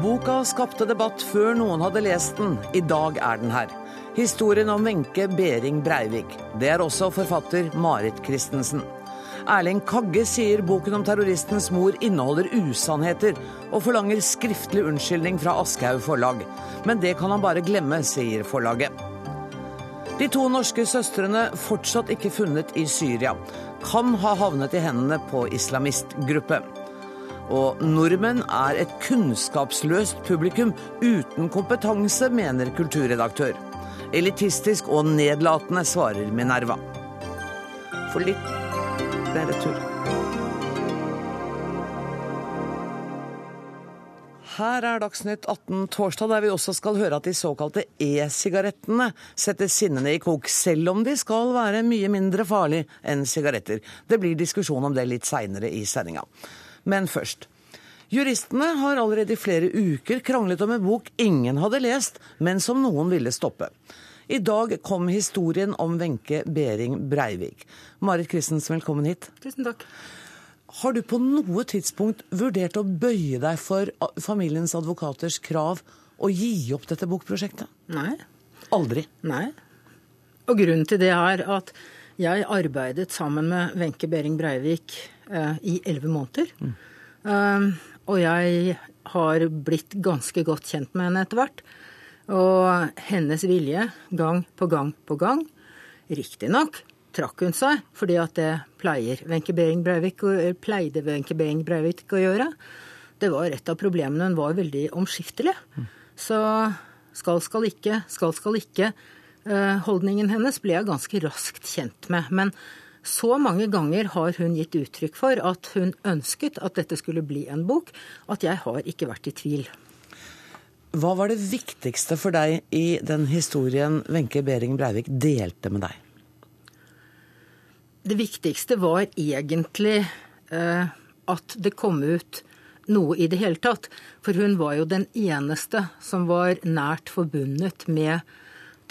Boka skapte debatt før noen hadde lest den. I dag er den her. Historien om Wenche Behring Breivik. Det er også forfatter Marit Christensen. Erling Kagge sier boken om terroristens mor inneholder usannheter, og forlanger skriftlig unnskyldning fra Aschehoug forlag. Men det kan han bare glemme, sier forlaget. De to norske søstrene fortsatt ikke funnet i Syria. Kan ha havnet i hendene på islamistgruppe. Og nordmenn er et kunnskapsløst publikum uten kompetanse, mener kulturredaktør. Elitistisk og nedlatende, svarer Minerva. For litt ble retur. Her er Dagsnytt 18 torsdag, der vi også skal høre at de såkalte e-sigarettene setter sinnene i kok, selv om de skal være mye mindre farlig enn sigaretter. Det blir diskusjon om det litt seinere i sendinga. Men først. Juristene har allerede i flere uker kranglet om en bok ingen hadde lest, men som noen ville stoppe. I dag kom historien om Wenche Behring Breivik. Marit Christensen, velkommen hit. Tusen takk. Har du på noe tidspunkt vurdert å bøye deg for familiens advokaters krav og gi opp dette bokprosjektet? Nei. Aldri? Nei. Og grunnen til det er at jeg arbeidet sammen med Wenche Behring Breivik i elleve måneder. Mm. Og jeg har blitt ganske godt kjent med henne etter hvert. Og hennes vilje gang på gang på gang, riktignok trakk hun seg, fordi at det pleier Wenche Behring Breivik, pleide Wenche Behring Breivik å gjøre. Det var et av problemene. Hun var veldig omskiftelig. Så skal, skal ikke, skal, skal ikke. Eh, holdningen hennes ble jeg ganske raskt kjent med. Men så mange ganger har hun gitt uttrykk for at hun ønsket at dette skulle bli en bok, at jeg har ikke vært i tvil. Hva var det viktigste for deg i den historien Wenche Behring Breivik delte med deg? Det viktigste var egentlig eh, at det kom ut noe i det hele tatt. For hun var jo den eneste som var nært forbundet med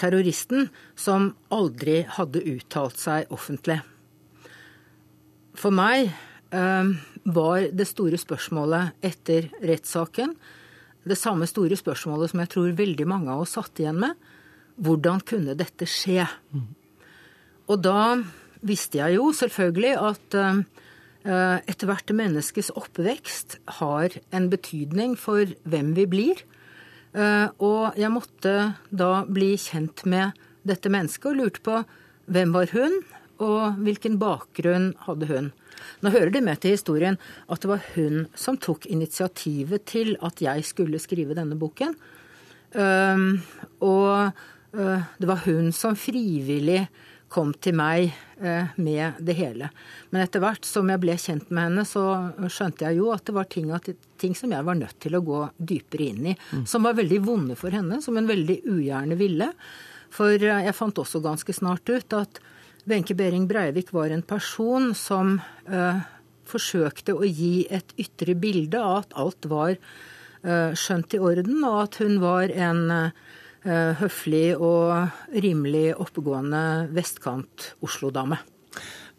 terroristen, som aldri hadde uttalt seg offentlig. For meg eh, var det store spørsmålet etter rettssaken det samme store spørsmålet som jeg tror veldig mange av oss satt igjen med. Hvordan kunne dette skje? Og da visste jeg jo selvfølgelig at uh, ethvert menneskes oppvekst har en betydning for hvem vi blir. Og jeg måtte da bli kjent med dette mennesket og lurte på hvem var hun, og hvilken bakgrunn hadde hun. Nå hører det med til historien at det var hun som tok initiativet til at jeg skulle skrive denne boken. Um, og det var hun som frivillig kom til meg uh, med det hele. Men etter hvert som jeg ble kjent med henne, så skjønte jeg jo at det var ting, ting som jeg var nødt til å gå dypere inn i. Mm. Som var veldig vonde for henne, som hun veldig ugjerne ville. For eh, jeg fant også ganske snart ut at Wenche Behring Breivik var en person som uh, forsøkte å gi et ytre bilde av at alt var uh, skjønt i orden, og at hun var en Eh, høflig og rimelig oppegående vestkant-Oslo-dame.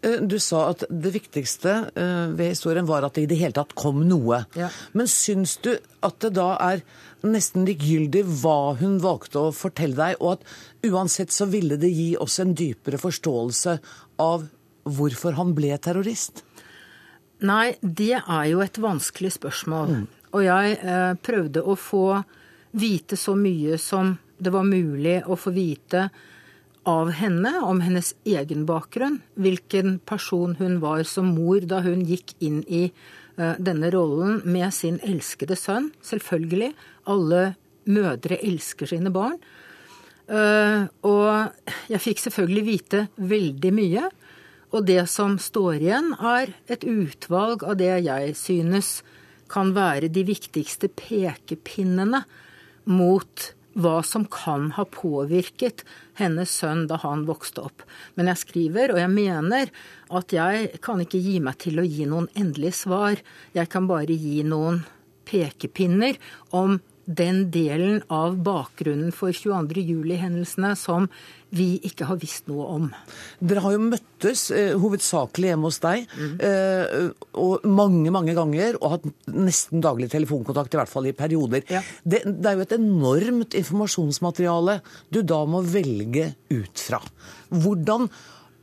Eh, du sa at det viktigste eh, ved historien var at det i det hele tatt kom noe. Ja. Men syns du at det da er nesten likegyldig hva hun valgte å fortelle deg, og at uansett så ville det gi oss en dypere forståelse av hvorfor han ble terrorist? Nei, det er jo et vanskelig spørsmål. Mm. Og jeg eh, prøvde å få vite så mye som det var mulig å få vite av henne om hennes egen bakgrunn, hvilken person hun var som mor da hun gikk inn i uh, denne rollen med sin elskede sønn. Selvfølgelig. Alle mødre elsker sine barn. Uh, og jeg fikk selvfølgelig vite veldig mye. Og det som står igjen, er et utvalg av det jeg synes kan være de viktigste pekepinnene mot hva som kan ha påvirket hennes sønn da han vokste opp. Men jeg skriver, og jeg mener, at jeg kan ikke gi meg til å gi noen endelige svar. Jeg kan bare gi noen pekepinner om den delen av bakgrunnen for 22. juli-hendelsene som vi ikke har visst noe om. Dere har jo møttes eh, hovedsakelig hjemme hos deg mm. eh, og mange mange ganger og hatt nesten daglig telefonkontakt, i hvert fall i perioder. Ja. Det, det, er jo et enormt informasjonsmateriale du da må velge ut fra. Hvordan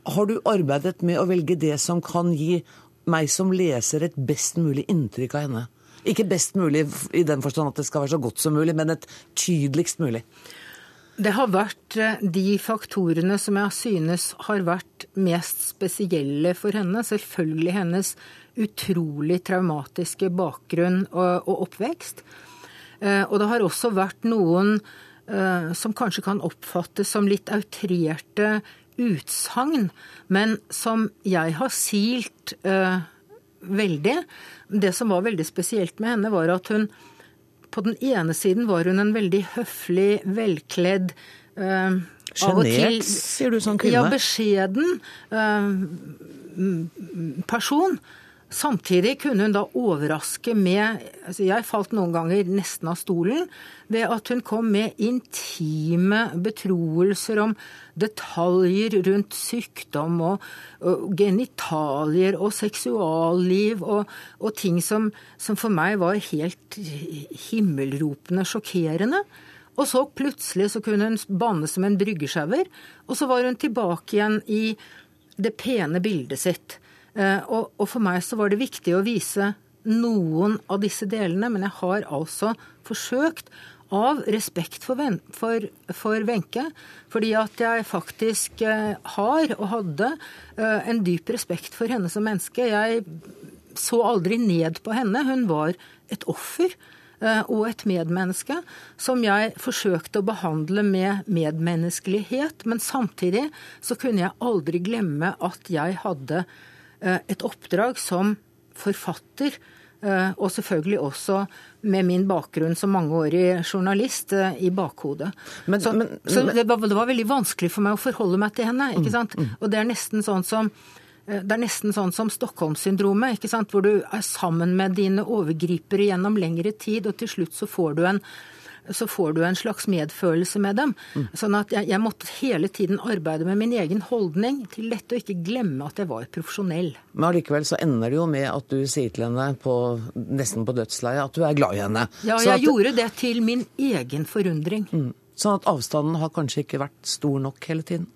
har du arbeidet med å velge det som kan gi meg som leser et best mulig inntrykk av henne? Ikke best mulig i den forstand at det skal være så godt som mulig, men et tydeligst mulig. Det har vært eh, de faktorene som jeg synes har vært mest spesielle for henne. Selvfølgelig hennes utrolig traumatiske bakgrunn og, oppvekst. Eh, og det har også vært noen uh, som kanskje kan oppfattes som litt outrerte utsagn, men som jeg har silt veldig. Det som var veldig spesielt med henne, var at hun på den ene siden var hun en veldig høflig, velkledd uh, Sjenert, sier du som kvinne? Ja, beskjeden øh, person. Samtidig kunne hun da overraske med altså Jeg falt noen ganger nesten av stolen ved at hun kom med intime betroelser om detaljer rundt sykdom og, og genitalier og seksualliv og, og ting som, som, for meg var helt himmelropende sjokkerende. Og så plutselig så kunne hun banne som en bryggesjauer, og så var hun tilbake igjen i det pene bildet sitt. Eh, og, og, for meg så var det viktig å vise noen av disse delene, men jeg har altså forsøkt av respekt for Wenche, fordi at jeg faktisk eh, har og hadde eh, en dyp respekt for henne som menneske. Jeg så aldri ned på henne. Hun var et offer og et medmenneske som jeg forsøkte å behandle med medmenneskelighet. Men samtidig så kunne jeg aldri glemme at jeg hadde et oppdrag som forfatter, eh, og selvfølgelig også med min bakgrunn som mangeårig journalist eh, i bakhodet. Men, så, men, så det, var, det, var, veldig vanskelig for meg å forholde meg til henne. ikke mm, sant? Mm. Og det er nesten sånn som det er nesten sånn som Stockholm-syndromet, ikke sant? hvor du er sammen med dine overgripere gjennom lengre tid, og til slutt så får du en så får du en slags medfølelse med dem. Mm. Sånn at jeg, jeg, måtte hele tiden arbeide med min egen holdning til dette, og ikke glemme at jeg var profesjonell. Men allikevel så ender det jo med at du sier til henne på, nesten på dødsleiet at du er glad i henne. Ja, jeg at, gjorde det til min egen forundring. Mm. Sånn at avstanden har kanskje ikke vært stor nok hele tiden?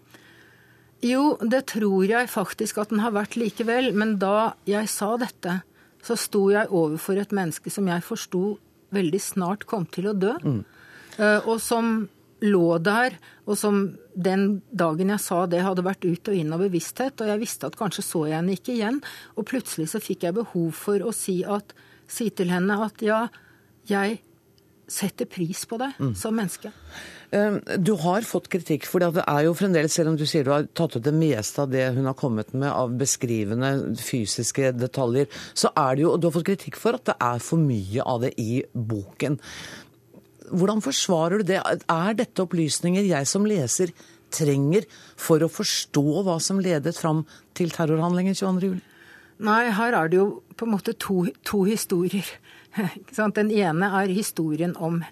Jo, det tror jeg faktisk at den har vært likevel. Men da jeg sa dette, så sto jeg overfor et menneske som jeg forsto veldig snart kom til å dø. Mm. Og som lå der, og som den dagen jeg sa det, hadde vært ut og inn av bevissthet. Og jeg visste at kanskje så jeg henne ikke igjen. Og plutselig så fikk jeg behov for å si, at, si til henne at ja, jeg setter pris på deg mm. som menneske. Du har fått kritikk, for det er jo fremdeles, selv om du sier du har tatt ut det meste av det hun har kommet med av beskrivende fysiske detaljer, så er det jo, og du har fått kritikk for at det er for mye av det i boken. Hvordan forsvarer du det? Er dette opplysninger jeg som leser trenger for å forstå hva som ledet fram til terrorhandlingen 22.07? Nei, her er det jo på en måte to, to historier. Den ene er historien om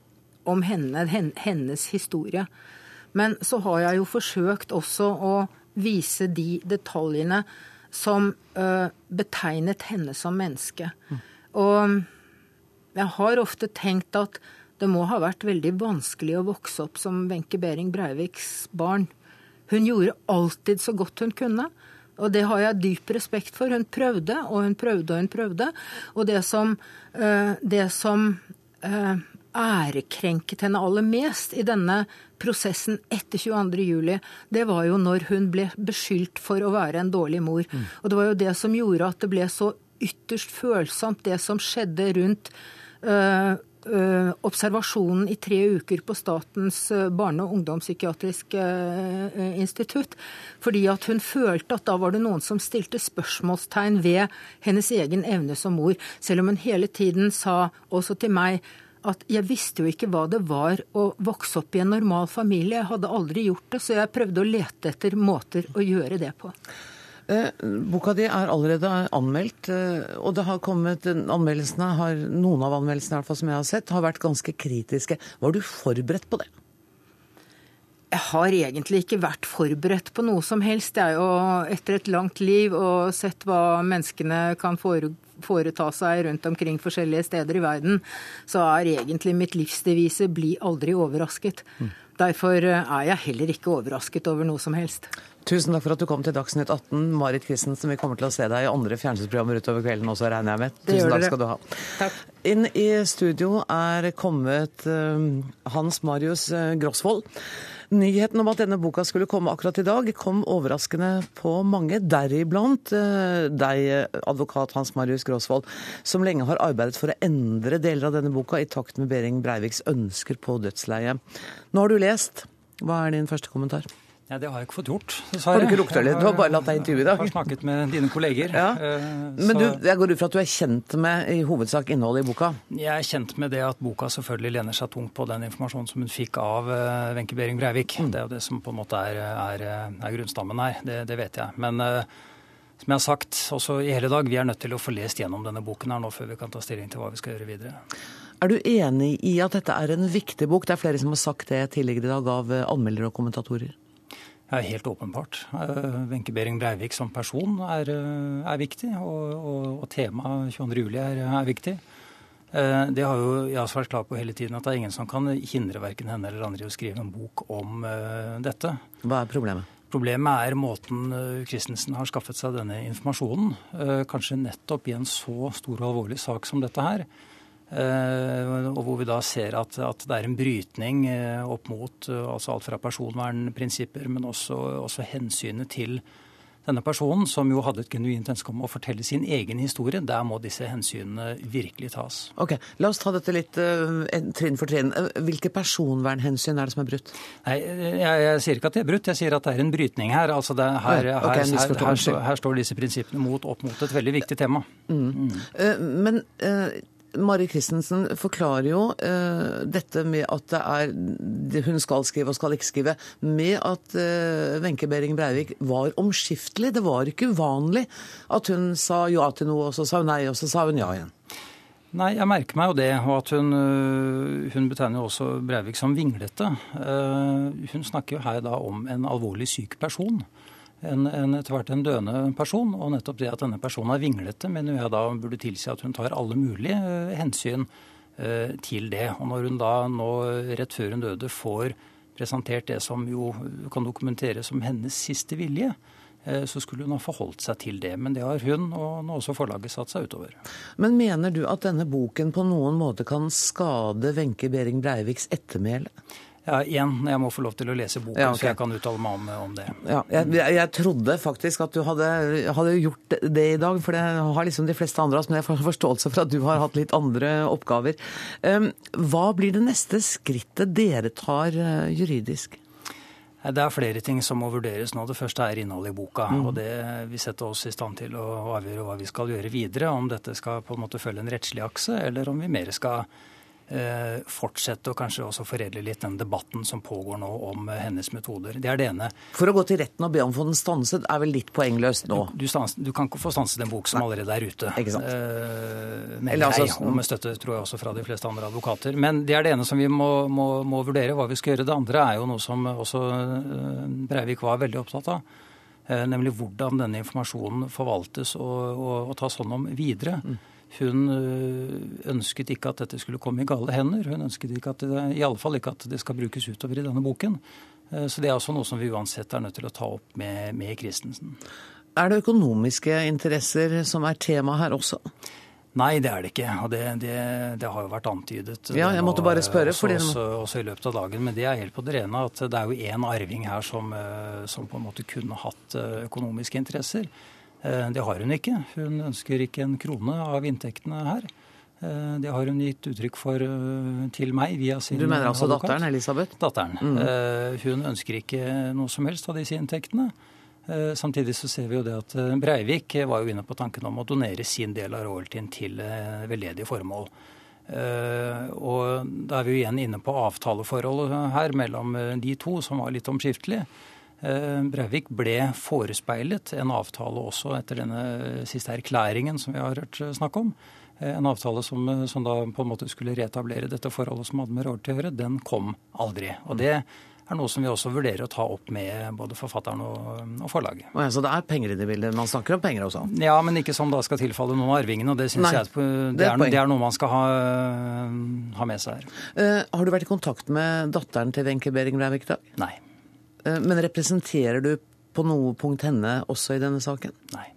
om henne, hennes historie. Men så har jeg jo forsøkt også å vise de detaljene som uh, betegnet henne som menneske. Mm. Og jeg har ofte tenkt at det må ha vært veldig vanskelig å vokse opp som Wenche Behring Breiviks barn. Hun gjorde alltid så godt hun kunne. Og det har jeg dyp respekt for. Hun prøvde og hun prøvde og hun prøvde. Og det som, uh, det som uh, ærekrenket henne aller mest i denne prosessen etter 22.07, det var jo når hun ble beskyldt for å være en dårlig mor. Mm. Og det var jo det som gjorde at det ble så ytterst følsomt, det som skjedde rundt øh, observasjonen i tre uker på Statens barne- og ungdomspsykiatriske øh, institutt. Fordi at hun følte at da var det noen som stilte spørsmålstegn ved hennes egen evne som mor. Selv om hun hele tiden sa også til meg at jeg visste jo ikke hva det var å vokse opp i en normal familie. Jeg hadde aldri gjort det, så jeg prøvde å lete etter måter å gjøre det på. Boka di er allerede anmeldt, og det har kommet anmeldelsene, har, noen av anmeldelsene i hvert fall som jeg har sett, har vært ganske kritiske. Var du forberedt på det? Jeg har egentlig ikke vært forberedt på noe som helst. Det er jo etter et langt liv og sett hva menneskene kan foreta seg rundt omkring forskjellige steder i verden, så er egentlig mitt livsdevise 'bli aldri overrasket'. Mm. Derfor er jeg heller ikke overrasket over noe som helst. Tusen takk for at du kom til Dagsnytt 18. Marit Christensen, vi kommer til å se deg i andre fjernsynsprogrammer utover kvelden også, regner jeg med. Tusen takk skal du ha. Takk. Inn i studio er kommet uh, Hans Marius uh, Grosvold. Nyheten om at denne boka skulle komme akkurat i dag, kom overraskende på mange, deriblant eh, deg, advokat Hans Marius Gråsvold, som lenge har arbeidet for å endre deler av denne boka i takt med Behring Breiviks ønsker på dødsleiet. Nå har du lest. Hva er din første kommentar? Ja, Det har jeg ikke fått gjort, dessverre. Har du ikke lukta litt? Du har bare latt deg intervjue i dag? Jeg har snakket med dine kolleger. Ja. Eh, Men du, jeg går ut fra at du er kjent med i hovedsak innholdet i boka? Jeg er kjent med det at boka selvfølgelig lener seg tungt på den informasjonen som hun fikk av eh, Wenche Behring Breivik. Mm. Det er jo det som på en måte er, er, er grunnstammen her. Det, det, vet jeg. Men som jeg har sagt også i hele dag, vi er nødt til å få lest gjennom denne boken her nå før vi kan ta stilling til hva vi skal gjøre videre. Er du enig i at dette er en viktig bok? Det er flere som har sagt det tidligere i dag av anmeldere og kommentatorer. Ja, Helt åpenbart. Eh, Wenche Behring Breivik som person er, eh, er viktig, og, og, og temaet 22.07 er, er viktig. Eh, det har jo jeg også vært klar på hele tiden, at det er ingen som kan hindre verken henne eller andre i å skrive en bok om dette. Hva er problemet? Problemet er måten Christensen har skaffet seg denne informasjonen. Kanskje nettopp i en så stor og alvorlig sak som dette her. Eh, og hvor vi da ser at, at, det er en brytning eh, opp mot eh, altså alt fra personvernprinsipper, men også, også, hensynet til denne personen, som jo hadde et genuint ønske om å fortelle sin egen historie. Der må disse hensynene virkelig tas. Ok, La oss ta dette litt uh, trinn for trinn. Hvilke personvernhensyn er det som er brutt? Nei, jeg, jeg, sier ikke at det er brutt, jeg sier at det er en brytning her. Altså det, her, her, okay, her, her, står disse prinsippene mot, opp mot et veldig viktig tema. Mm. Mm. Uh, men uh, Mari Christensen forklarer jo uh, dette med at det er hun skal skrive og skal ikke skrive, med at eh, Wenche uh, Behring Breivik var omskiftelig. Det var ikke uvanlig at hun sa ja til noe, og så sa hun nei, og så sa hun ja igjen. Nei, jeg merker meg jo det, og at hun, eh, hun betegner jo også Breivik som vinglete. Hun snakker jo her da om en alvorlig syk person en, en etter hvert en døende person. Og nettopp det at denne personen er vinglete, mener jeg da burde tilsi at hun tar alle mulige uh, hensyn uh, til det. Og når hun da nå rett før hun døde får presentert det som jo kan dokumenteres som hennes siste vilje, så skulle hun ha forholdt seg til det. Men det har hun og nå også forlaget satt seg utover. Men mener du at denne boken på noen måte kan skade Wenche Behring Breiviks ettermæle? Ja, igjen, jeg må få lov til å lese boken, ja, okay. så jeg kan uttale meg om, om det. Ja, jeg, jeg, trodde faktisk at du hadde, hadde, gjort det i dag, for det har liksom de fleste andre av oss, men jeg får forståelse for at du har hatt litt andre oppgaver. Um, hva blir det neste skrittet dere tar uh, juridisk? Det er flere ting som må vurderes nå. Det første er innholdet i boka. Mm. og Det vil sette oss i stand til å avgjøre hva vi skal gjøre videre. Om dette skal på en måte følge en rettslig akse, eller om vi mer skal fortsette og kanskje også foredle litt den debatten som pågår nå om eh, hennes metoder. Det er det ene. For å gå til retten og be om å få den stanset er vel litt poengløst nå? Du, du, stans, du kan ikke få stanset en bok som Nei. allerede er ute. Ikke sant? Eh, mener altså, jeg, og med støtte tror jeg også fra de fleste andre advokater. Men det er det ene som vi må, må, må vurdere hva vi skal gjøre. Det andre er jo noe som også eh, Breivik var veldig opptatt av. Nemlig hvordan denne informasjonen forvaltes og, og, og tas hånd om videre. Mm. Hun øh, ønsket ikke at dette skulle komme i gale hender. Hun ønsket ikke at det, i alle fall ikke at det skal brukes utover i denne boken. Øh, så det er også noe som vi uansett er nødt til å ta opp med, med Christensen. Er det økonomiske interesser som er tema her også? Nei, det er det ikke. Og det, det, det har jo vært antydet. Ja, jeg måtte bare spørre. Også, også, også, i løpet av dagen. Men det er helt på det rene at det er jo én arving her som, øh, som, på en måte kunne hatt økonomiske interesser. Eh, det har hun ikke. Hun ønsker ikke en krone av inntektene her. Eh, det har hun gitt uttrykk for eh, til meg via sin. Du mener altså advokat. datteren Elisabeth? Datteren. Mm. Hun ønsker ikke noe som helst av disse inntektene. Samtidig så ser vi jo det at Breivik var jo inne på tanken om å donere sin del av royaltyen til veldedige formål. Og da er vi jo igjen inne på avtaleforholdet her mellom de to, som var litt omskiftelig. Breivik ble forespeilet en avtale også etter denne siste erklæringen som vi har hørt snakk om. En avtale som, som da på en måte skulle reetablere dette forholdet som hadde med råd til å gjøre, den kom aldri. Og det er noe som vi også vurderer å ta opp med både forfatteren og, og forlaget. Og ja, så det er penger i det bildet? Man snakker om penger også? Ja, men ikke som da skal tilfalle noen av arvingene. Og det syns jeg det det, er, det er, noe man skal ha, ha med seg her. Uh, har du vært i kontakt med datteren til Wenche Behring Breivik i dag? Nei. Uh, men representerer du på noe punkt henne også i denne saken? Nei.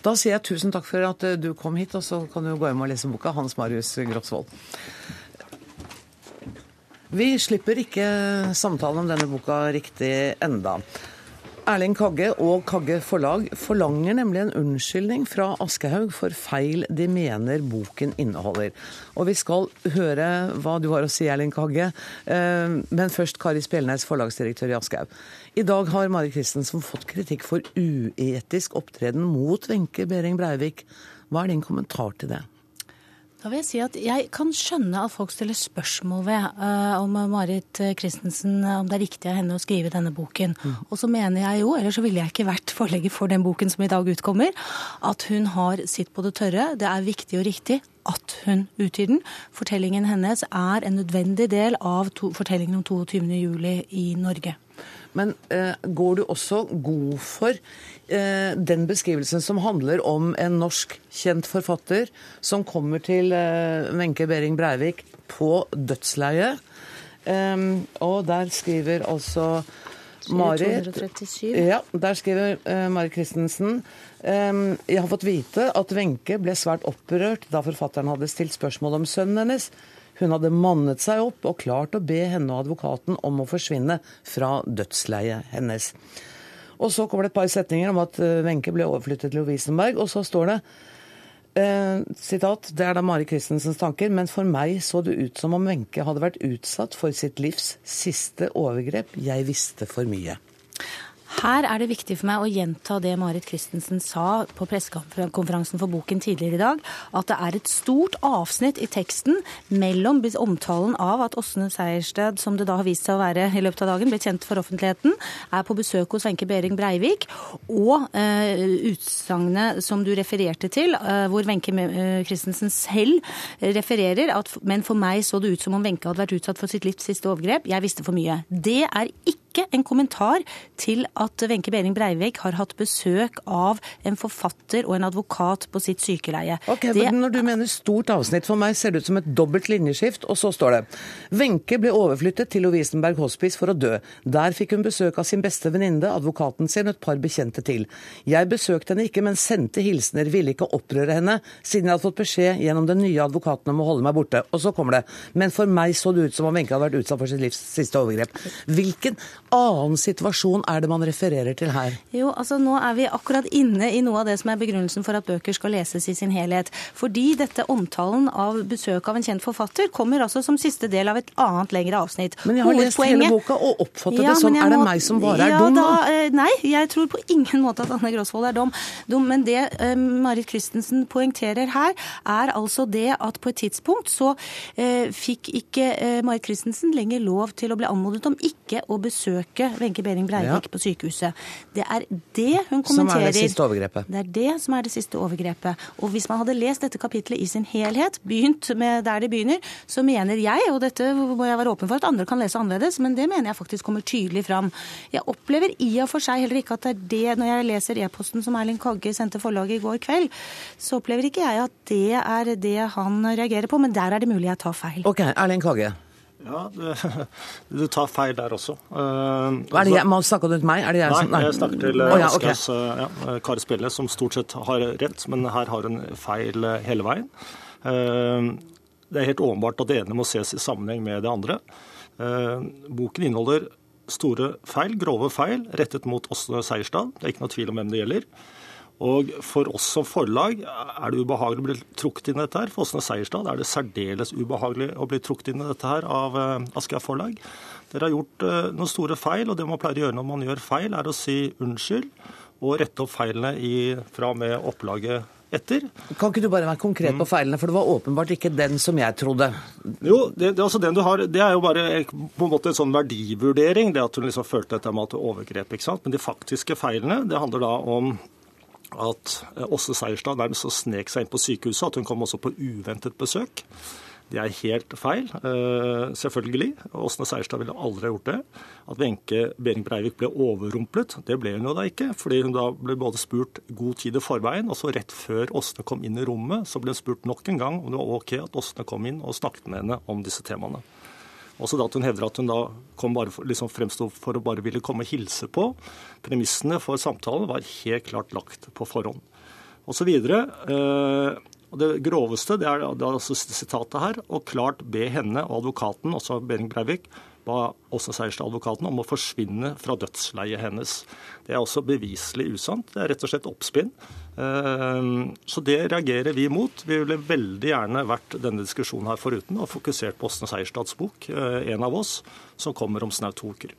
Da sier jeg tusen takk for at du kom hit, og så kan du gå hjem og lese boka. Hans Marius Grosvold. Vi slipper ikke samtalen om denne boka riktig enda. Erling Kagge og Kagge Forlag forlanger nemlig en unnskyldning fra Aschehoug for feil de mener boken inneholder. Og vi skal høre hva du har å si, Erling Kagge. Eh, men først Kari Spjelnes, forlagsdirektør i Aschehoug. I dag har Mari Christensen fått kritikk for uetisk opptreden mot Wenche Behring Breivik. Hva er din kommentar til det? Da vil Jeg si at jeg kan skjønne at folk stiller spørsmål ved uh, om Marit Christensen, om det er riktig av henne å skrive denne boken. Mm. Og så mener jeg jo, ellers så ville jeg ikke vært forlegger for den boken som i dag utkommer, at hun har sitt på det tørre. Det er viktig og riktig at hun utgir den. Fortellingen hennes er en nødvendig del av to, fortellingen om 22.07. i Norge. Men uh, går du også god for eh, den beskrivelsen som handler om en norsk kjent forfatter som kommer til eh, Wenche Behring Breivik på dødsleiet? Eh, og der skriver altså Mari Ja, der skriver uh, Mari Christensen um, Jeg har fått vite at Wenche ble svært opprørt da forfatteren hadde stilt spørsmål om sønnen hennes. Hun hadde mannet seg opp og klart å be henne og advokaten om å forsvinne fra dødsleiet hennes. Og så kommer det et par setninger om at eh, Wenche ble overflyttet til Lovisenberg, og så står det eh, sitat, Det er da Mari Christensens tanker, men for meg så det ut som om Wenche hadde vært utsatt for sitt livs siste overgrep. Jeg visste for mye. Her er det viktig for meg å gjenta det Marit Christensen sa på pressekonferansen for boken tidligere i dag, at det er et stort avsnitt i teksten mellom omtalen av at Åsne Sejersted, som det da har vist seg å være i løpet av dagen, ble kjent for offentligheten, er på besøk hos Wenche Behring Breivik, og eh, utsagnet som du refererte til, eh, hvor Wenche uh, Christensen selv refererer at men for meg så det ut som om Wenche hadde vært utsatt for sitt livs siste overgrep. Jeg visste for mye. Det er ikke ikke en kommentar til at Wenche Behring Breivik har hatt besøk av en forfatter og en advokat på sitt sykeleie. Ok, det... men Når du mener stort avsnitt, for meg ser det ut som et dobbelt linjeskift, og så står det Wenche ble overflyttet til Lovisenberg Hospice for å dø. Der fikk hun besøk av sin beste venninne, advokaten sin og et par bekjente til. Jeg besøkte henne ikke, men sendte hilsener, ville ikke opprøre henne, siden jeg hadde fått beskjed gjennom den nye advokaten om å holde meg borte. Og så kommer det. Men for meg så det ut som om Wenche hadde vært utsatt for sitt livs siste overgrep. Hvilken annen situasjon er det man refererer til her? Jo, altså Nå er vi akkurat inne i noe av det som er begrunnelsen for at bøker skal leses i sin helhet. Fordi dette omtalen av besøk av en kjent forfatter kommer altså som siste del av et annet lengre avsnitt. Men jeg har lest hele boka og oppfattet ja, det sånn. Er det meg som bare er ja, dum? Da, eh, nei, jeg tror på ingen måte at Anne Grosvold er dum. dum men det uh, Marit Christensen poengterer her, er altså det at på et tidspunkt så uh, fikk ikke uh, Marit Christensen lenger lov til å bli anmodet om ikke å besøke besøke Wenche Behring Breivik ja. på sykehuset. Det er det hun kommenterer. Som er det siste overgrepet. Det er det som er det siste overgrepet. Og hvis man hadde lest dette kapitlet i sin helhet, begynt med der det begynner, så mener jeg, og dette må jeg være åpen for at andre kan lese annerledes, men det mener jeg faktisk kommer tydelig fram. Jeg opplever i og for seg heller ikke at det er det, når jeg leser e-posten som Erling Kagge sendte forlaget i går kveld, så opplever ikke jeg at det er det han reagerer på, men der er det mulig jeg tar feil. Ok, Erling Kagge. Ja, du, du, tar feil der også. Uh, er det jeg, må snakker du til meg? Er det jeg nei, som, nei, jeg snakker til oh, ja, okay. uh, ja, Kari Spille, som stort sett har rett, men her har hun feil hele veien. Uh, det er helt åpenbart at det ene må ses i sammenheng med det andre. boken inneholder store feil, grove feil, rettet mot Åsne Seierstad. Det er ikke noe tvil om hvem det gjelder. Og For oss som forlag er det ubehagelig å bli trukket inn i dette. her. For Åsne Seierstad er det særdeles ubehagelig å bli trukket inn i dette her av uh, Aschehoug forlag. Dere har gjort uh, noen store feil, og det man pleier å gjøre når man gjør feil, er å si unnskyld og rette opp feilene i, fra og med opplaget etter. Kan ikke du bare være konkret på feilene, for det var åpenbart ikke den som jeg trodde. Jo, det, det, altså den du har, det er jo bare på en måte en sånn verdivurdering, det at hun liksom følte dette med at overgrep. ikke sant? Men de faktiske feilene, det handler da om at Åse Seierstad nærmest snek seg inn på sykehuset, at hun kom også på uventet besøk. Det er helt feil, uh, selvfølgelig. Åsne Seierstad ville aldri ha gjort det. At Wenche Behring Breivik ble overrumplet, det ble hun jo da ikke. Fordi hun da ble både spurt god tid i forveien, og så rett før Åsne kom inn i rommet, så ble hun spurt nok en gang om det var OK at Åsne kom inn og snakket med henne om disse temaene. Også da at hun hevder at hun da kom bare for, liksom fremsto for å bare ville komme og hilse på. Premissene for samtalen var helt klart lagt på forhånd. Og så videre. Og Det groveste det er, det er altså sitatet her. Og klart be henne og advokaten, også Behring Breivik, ba også Seierstad advokaten om å forsvinne fra dødsleiet hennes. Det er også beviselig usant. Det er rett og slett oppspinn. Ehm, så det reagerer vi mot. Vi ville veldig gjerne vært denne diskusjonen her foruten og fokusert på Åsne Seierstads bok, eh, en av oss, som kommer om snaut to uker.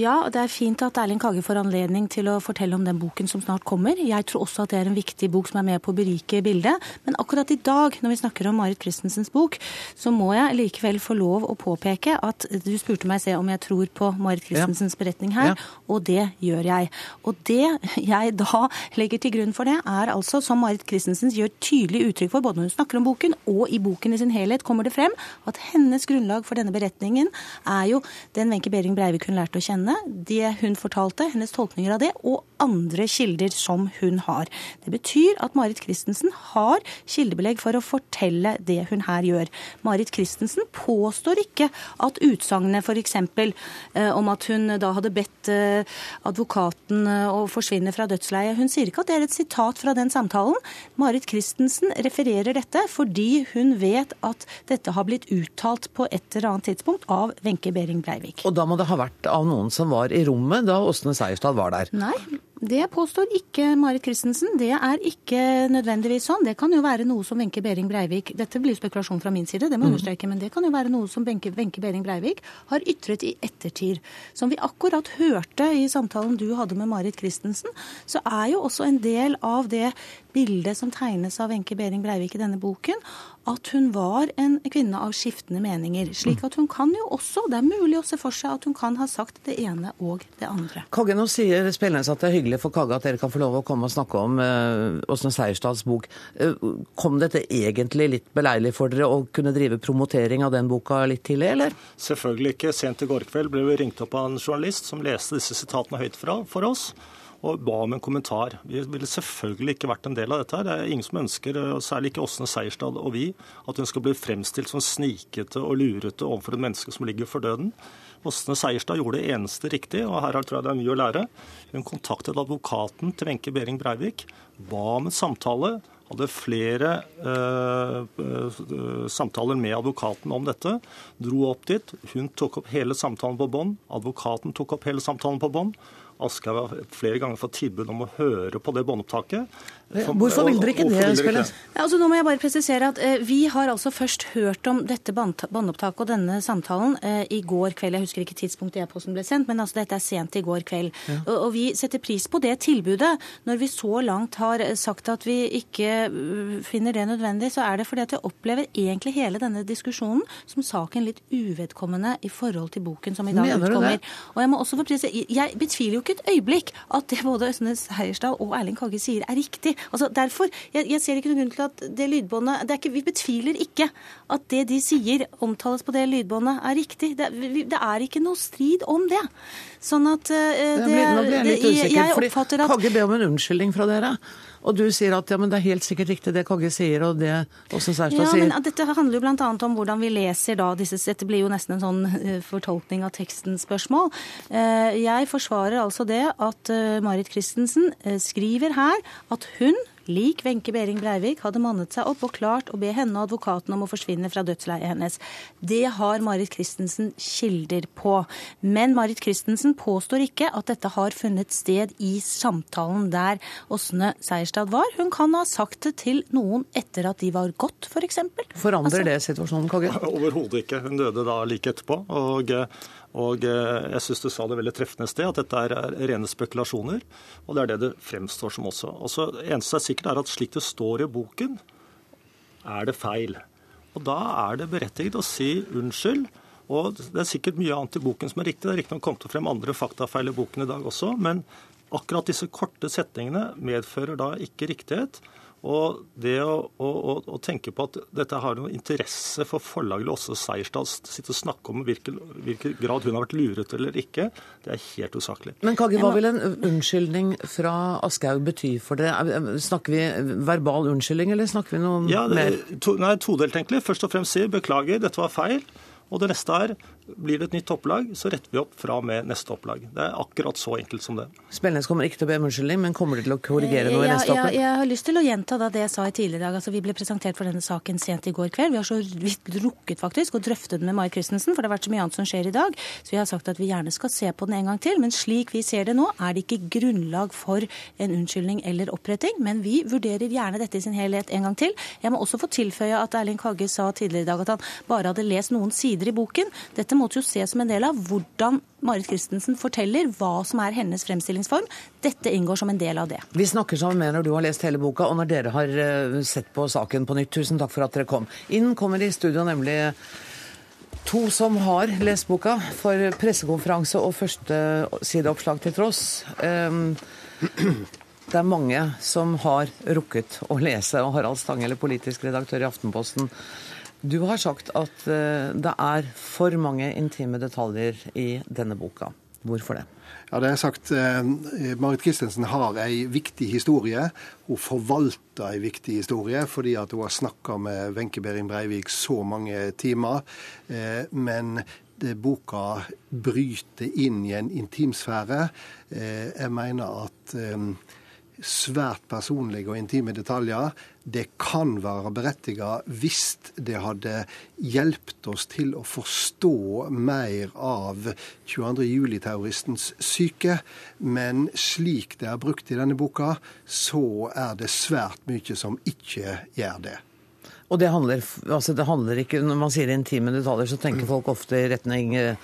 Ja, det er fint at Erling Kage får anledning til å fortelle om den boken som snart kommer. Jeg tror også at det er en viktig bok som er med på å berike bildet. Men akkurat i dag, når vi snakker om Marit Christensens bok, så må jeg likevel få lov å påpeke at du spurte meg se om jeg tror på Marit Christensens beretning her, ja. og det gjør jeg. Og det jeg da legger til grunn for det, er altså, som Marit Christensen gjør tydelig uttrykk for, både når hun snakker om boken og i boken i sin helhet, kommer det frem at hennes grunnlag for denne beretningen er jo den Wenche Behring Breivik hun lærte å kjenne henne, det hun fortalte, hennes tolkninger av det, og andre kilder som hun har. Det betyr at Marit Christensen har kildebelegg for å fortelle det hun her gjør. Marit Christensen påstår ikke at utsagnet f.eks. Eh, om at hun da hadde bedt eh, advokaten eh, å forsvinne fra dødsleiet, hun sier ikke at det er et sitat fra den samtalen. Marit Christensen refererer dette fordi hun vet at dette har blitt uttalt på et eller annet tidspunkt av Wenche Behring Breivik. Og da må det ha vært av noen som var i rommet da Åsne Seierstad var der? Nei, det påstår ikke Marit Christensen. Det er ikke nødvendigvis sånn. Det kan jo være noe som Wenche Behring Breivik Dette blir spekulasjon fra min side, det må jeg mm. understreke, men det kan jo være noe som Wenche Behring Breivik har ytret i ettertid. Som vi akkurat hørte i samtalen du hadde med Marit Christensen, så er jo også en del av det bildet som tegnes av Wenche Behring Breivik i denne boken, at hun var en kvinne av skiftende meninger. Slik at hun kan jo også, det er mulig å se for seg at hun kan ha sagt det ene og det andre. Kagge, nå sier Spelnes at det er hyggelig for Kagge at dere kan få lov å komme og snakke om uh, Seierstads bok. Uh, kom dette egentlig litt beleilig for dere å kunne drive promotering av den boka litt tidlig, eller? Selvfølgelig ikke. Sent i går kveld ble vi ringt opp av en journalist som leste disse sitatene høyt fra, for oss og ba om en kommentar. Vi ville selvfølgelig ikke vært en del av dette. her. Det er ingen som ønsker, særlig ikke Åsne Seierstad og vi, at hun skal bli fremstilt som snikete og lurete overfor et menneske som ligger for døden. Åsne Seierstad gjorde det eneste riktig, og her tror jeg det er mye å lære. Hun kontaktet advokaten til Wenche Behring Breivik, ba om en samtale, hadde flere uh, uh, samtaler med advokaten om dette. Dro opp dit. Hun tok opp hele samtalen på bånd. Advokaten tok opp hele samtalen på bånd. Aschehoug har flere ganger fått tilbud om å høre på det båndopptaket. Hvorfor vil dere ikke det, Spilles? Altså, nå må jeg bare presisere at eh, Vi har altså først hørt om dette båndopptaket og denne samtalen eh, i går kveld. Jeg husker ikke tidspunktet e-posten ble sendt, men altså, dette er sent i går kveld. Ja. Og, og, Vi setter pris på det tilbudet. Når vi så langt har sagt at vi ikke uh, finner det nødvendig, så er det fordi at jeg opplever egentlig hele denne diskusjonen som saken litt uvedkommende i forhold til boken som i dag Mener utkommer. Og Jeg må også få jeg betviler jo ikke et øyeblikk at det både Øystein Seierstad og Erling Kagge sier, er riktig. Altså derfor, jeg, jeg, ser ikke noen grunn til at det lydbåndet det ikke, Vi betviler ikke at det de sier, omtales på det lydbåndet, er riktig. Det, det er ikke noe strid om det. Sånn at uh, det, Nå ble jeg litt usikker, fordi Kagge ber om en unnskyldning fra dere. Og du sier at ja, men det er helt sikkert riktig det Kagge sier, og det Åsen Seierstad ja, sier. Men dette handler jo bl.a. om hvordan vi leser da disse Dette blir jo nesten en sånn eh, fortolkning av tekstens spørsmål. Eh, jeg forsvarer altså det at eh, Marit Christensen skriver her at hun lik Wenche Behring Breivik, hadde mannet seg opp og klart å be henne og advokaten om å forsvinne fra dødsleiet hennes. Det har Marit Christensen kilder på. Men Marit Christensen påstår ikke at dette har funnet sted i samtalen der Åsne Seierstad var. Hun kan ha sagt det til noen etter at de var gått, f.eks. For Forandrer altså, det situasjonen, Kage? Overhodet ikke. Hun døde da like etterpå. og Og Jeg syns du sa det veldig treffende sted, at dette er rene spekulasjoner. Og det er det det fremstår som også. Og så eneste er sikkert er at slik det står i boken, er det feil. Og da er det berettiget å si unnskyld. Og det er sikkert mye annet i boken som er riktig. Det er riktignok kommet frem andre faktafeil i boken i dag også, men akkurat disse korte setningene medfører da ikke riktighet. Og det å, å, å, tenke på at dette har noe interesse for forlaget Åse Seierstad, sitte og snakke om hvilken, hvilken, grad hun har vært luret eller ikke, det er helt usaklig. Men Kagge, hva vil en unnskyldning fra Aschehoug bety for det? Snakker vi verbal unnskyldning, eller snakker vi noe ja, det, mer? To, nei, todelt egentlig. Først og fremst sier beklager, dette var feil. Og det neste er blir det et nytt opplag, så retter vi opp fra og med neste opplag. Det er akkurat så enkelt som det. Spennende kommer ikke til å be om unnskyldning, men kommer du til å korrigere noe i neste opplag? Jeg, jeg, har lyst til å gjenta da det jeg sa i tidligere dag. Altså, vi ble presentert for denne saken sent i går kveld. Vi har så vidt rukket faktisk å drøfte den med Mai Christensen, for det har vært så mye annet som skjer i dag. Så vi har sagt at vi gjerne skal se på den en gang til. Men slik vi ser det nå, er det ikke grunnlag for en unnskyldning eller oppretting. Men vi vurderer gjerne dette i sin helhet en gang til. Jeg må også få tilføye at Erling Kagge sa tidligere i dag at han bare hadde lest noen sider i boken. Dette måtte jo ses som en del av hvordan Marit Christensen forteller hva som er hennes fremstillingsform. Dette inngår som en del av det. Vi snakker sammen med når du har lest hele boka, og når dere har eh, sett på saken på nytt. Tusen takk for at dere kom. Inn kommer i studio nemlig to som har lest boka, for pressekonferanse og første sideoppslag til tross. Ehm, det er mange som har rukket å lese, og Harald Stanghelle, politisk redaktør i Aftenposten, du har sagt at eh, det er for mange intime detaljer i denne boka. Hvorfor det? Ja, det er sagt. Eh, Marit Christensen har ei viktig historie. Hun forvalter ei viktig historie fordi at hun har snakka med Wenche Behring Breivik så mange timer. Eh, men det boka bryter inn i en intimsfære. Jeg mener at svært personlige og intime detaljer, det kan være berettiget hvis det hadde hjulpet oss til å forstå mer av 22.07-terroristens syke. Men slik det er brukt i denne boka, så er det svært mye som ikke gjør det. Og det handler, altså det handler ikke Når man sier intime detaljer, så tenker folk ofte i retning eh,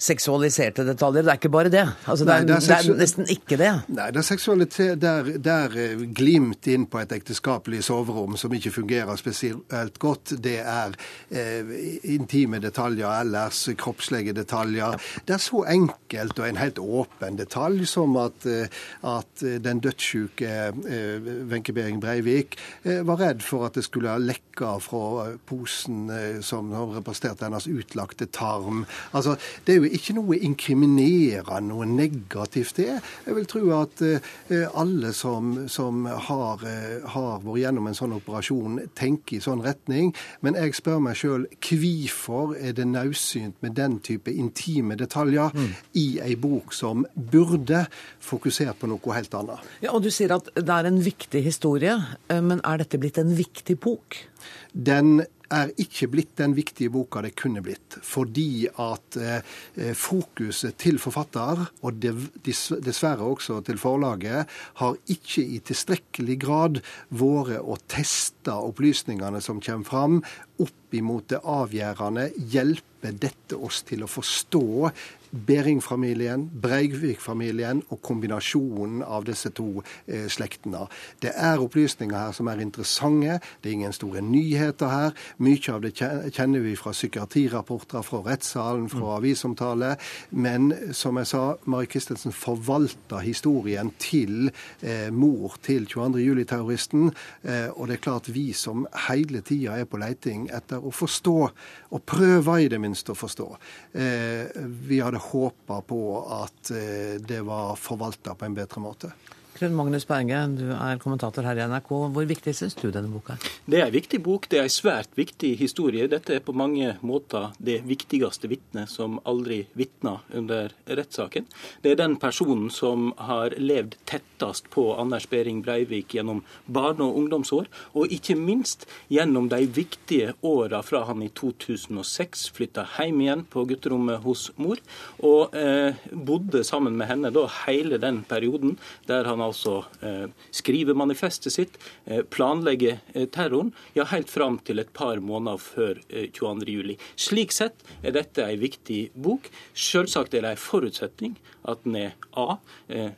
seksualiserte detaljer. Det er ikke bare det. Altså, det, er, Nei, det, er det, er, nesten ikke det. Nei, det er seksualitet der, der eh, glimt inn på et ekteskapelig soverom som ikke fungerer spesielt godt. Det er eh, intime detaljer ellers, kroppslige detaljer. Det er så enkelt og en helt åpen detalj som at, eh, at den dødssyke eh, Wenche Behring Breivik eh, var redd for at det skulle ha lekka fra posen eh, som representerte hennes utlagte tarm. Altså, det er jo ikke noe inkriminerende, noe negativt det. Jeg vil tro at eh, alle som, som har, eh, har, vært gjennom en sånn operasjon, tenker i sånn retning. Men jeg spør meg sjøl hvorfor er det naudsynt med den type intime detaljer mm. i ei bok som burde fokusert på noe helt annet. Ja, og Du sier at det er en viktig historie, eh, men er dette blitt en viktig bok? Den er ikke blitt den viktige boka det kunne blitt. Fordi at eh, fokuset til forfatter, og dessverre også til forlaget, har ikke i tilstrekkelig grad vært å teste opplysningene som kommer fram, opp imot det avgjørende. Hjelper dette oss til å forstå Behring-familien, Breivik-familien og kombinasjonen av disse to eh, slektene. Det er opplysninger her som er interessante. Det er ingen store nyheter her. Mye av det kjenner vi fra psykiatrirapporter, fra rettssalen, fra mm. avisomtale. Men som jeg sa, Mari Christensen forvalter historien til eh, mor til 22. juli-terroristen. Eh, og det er klart vi som hele tida er på leiting etter å forstå, og prøve i det minste å forstå. Eh, vi hadde håpa på at eh, det var forvalta på en bedre måte. Knut Magnus Berge, du er kommentator her i NRK. Hvor viktig syns du denne boka er? Det er en viktig bok. Det er en svært viktig historie. Dette er på mange måter det viktigste vitnet som aldri vitna under rettssaken. Det er den personen som har levd tettest på Anders Behring Breivik gjennom barne- og ungdomsår, og ikke minst gjennom de viktige åra fra han i 2006 flytta hjem igjen på gutterommet hos mor, og eh, bodde sammen med henne da hele den perioden der han altså eh, skrive manifestet sitt, eh, planlegge eh, terroren, ja helt fram til et par måneder før 22.07. Slik sett er dette en viktig bok. Selvsagt er det en forutsetning at den er A.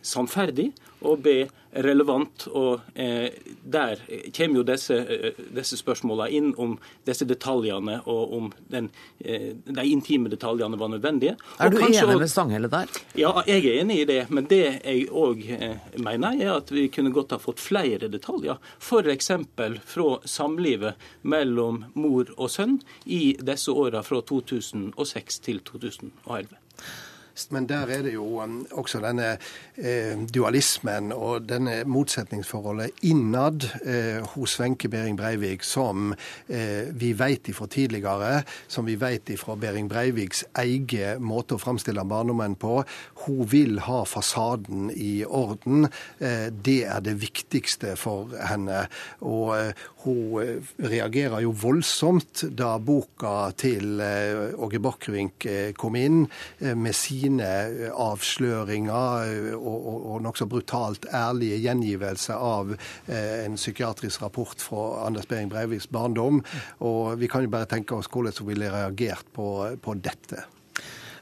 sannferdig, og B relevant. og eh, Der kommer jo disse, eh, disse spørsmålene inn om disse detaljene og om den, eh, de intime detaljene var nødvendige. Er du enig også, med Stanghelle der? Ja, jeg er enig i det. Men det jeg òg eh, mener, er at vi kunne godt ha fått flere detaljer. F.eks. fra samlivet mellom mor og sønn i disse åra fra 2006 til 2011. Men der er det jo um, også denne eh, dualismen og denne motsetningsforholdet innad eh, hos Wenche Behring Breivik, som eh, vi vet ifra tidligere, som vi vet ifra Behring Breiviks egen måte å framstille barndommen på. Hun vil ha fasaden i orden. Det er det viktigste for henne. Og hun reagerer jo voldsomt da boka til Åge Borchgrevink kom inn med sin sine eh, avsløringer eh, og, og, og nokså brutalt ærlige gjengivelser av eh, en psykiatrisk rapport fra Anders Behring Breiviks barndom. Og vi kan jo bare tenke oss hvordan hun ville reagert på, på dette.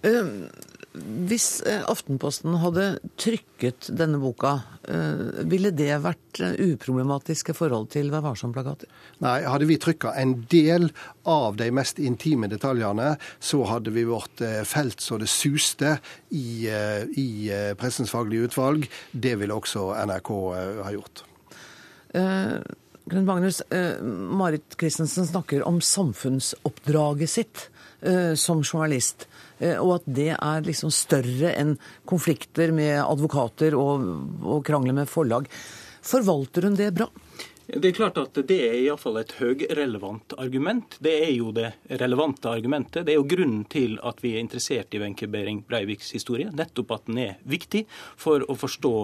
Um hvis eh, Aftenposten hadde trykket denne boka, eh, ville det vært uproblematiske forhold til Vær varsom-plakater? Nei, hadde vi trykka en del av de mest intime detaljene, så hadde vi vært felt så det suste i, i Pressens faglige utvalg. Det ville også NRK ha gjort. Knut Magnus, Marit Christensen snakker om samfunnsoppdraget sitt som journalist. Eh, og at det er liksom større enn konflikter med advokater og, og krangler med forlag. Forvalter hun det bra? Det er klart at det er iallfall et høyrelevant argument. Det er jo det relevante argumentet. Det er jo grunnen til at vi er interessert i Wenche Behring Breiviks historie. Nettopp at den er viktig for å forstå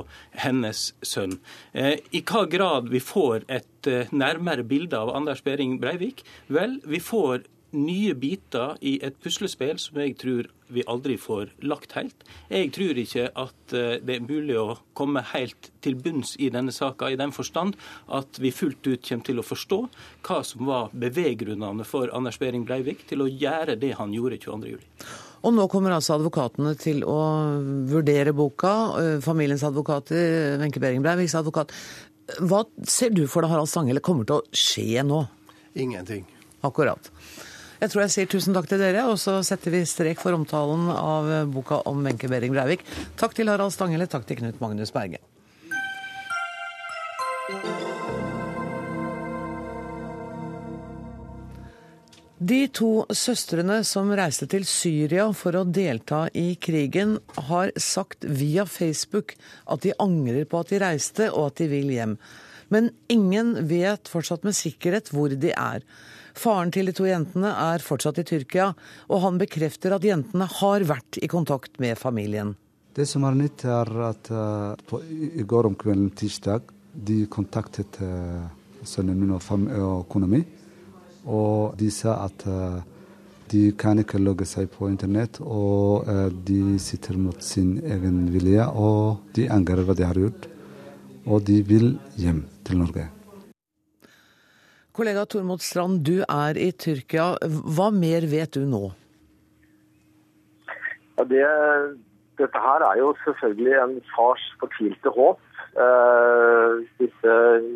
hennes sønn. Eh, I hva grad vi får et eh, nærmere bilde av Anders Behring Breivik? Vel, vi får nye biter i et puslespill som jeg tror vi aldri får lagt helt. Jeg tror ikke at eh, det er mulig å komme helt til bunns i denne saka, i den forstand at vi fullt ut kommer til å forstå hva som var beveggrunnene for Anders Behring Breivik til å gjøre det han gjorde 22.07. Og nå kommer altså advokatene til å vurdere boka. Eh, familiens advokater, Wenche Behring Breiviks advokat. Hva ser du for deg, Harald Stanghelle, kommer til å skje nå? Ingenting. Akkurat. Jeg tror jeg sier tusen takk til dere, og så setter vi strek for omtalen av boka om Wenche Behring Breivik. Takk til Harald Stanghelle, takk til Knut Magnus Berge. De to søstrene som reiste til Syria for å delta i krigen, har sagt via Facebook at de angrer på at de reiste, og at de vil hjem. Men ingen vet fortsatt med sikkerhet hvor de er. Faren til de to jentene er fortsatt i Tyrkia, og han bekrefter at jentene har vært i kontakt med familien. Det som er nytt, er at uh, på, i går om kvelden tirsdag de kontaktet uh, sønnen min og, og kona mi. Og de sa at uh, de kan ikke logge seg på internett, og de sitter mot sin egen vilje. Og de angrer hva de har gjort, og de vil hjem til Norge. Kollega Tormod Strand, du er i Tyrkia. Hva mer vet du nå? Ja, det, dette her er jo selvfølgelig en fars fortvilte håp. Eh, disse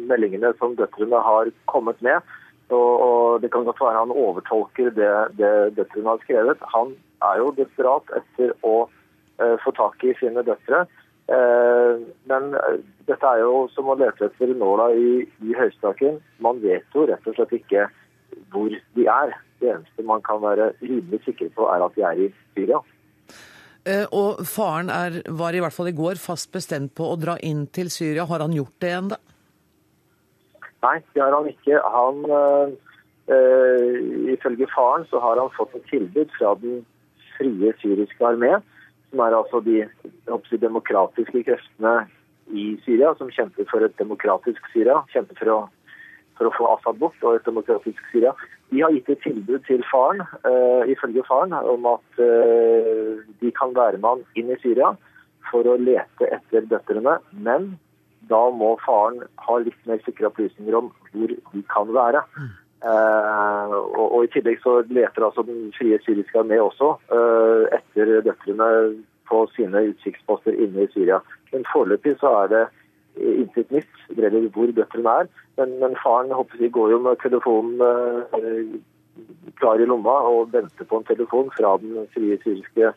meldingene som døtrene har kommet med. Og, og Det kan godt være han overtolker det, det døtrene har skrevet. Han er jo desperat etter å eh, få tak i sine døtre. Eh, men eh, dette er jo som å lete etter nåla i, i høystakken. Man vet jo rett og slett ikke hvor de er. Det eneste man kan være rimelig sikker på, er at de er i Syria. Eh, og faren er, var i hvert fall i går fast bestemt på å dra inn til Syria. Har han gjort det ennå? Nei, det har han ikke. Han, øh, ifølge faren så har han fått et tilbud fra den frie syriske armé som er altså de, si, demokratiske kreftene i Syria, som kjemper for et demokratisk Syria. Kjemper for å, for å få Assad bort og et demokratisk Syria. De har gitt et tilbud til faren, uh, ifølge faren, om at uh, de kan være med han inn i Syria for å lete etter døtrene. Men da må faren ha litt mer sikre opplysninger om hvor de kan være. Eh, og, og, I tillegg så leter altså Den frie syriske armé også eh, etter døtrene på sine utsiktsposter inne i Syria. Men foreløpig så er det intet nytt det gjelder hvor døtrene er. Men, men faren håper jeg, går jo med telefonen eh, klar i lomma og venter på en telefon fra den frie syriske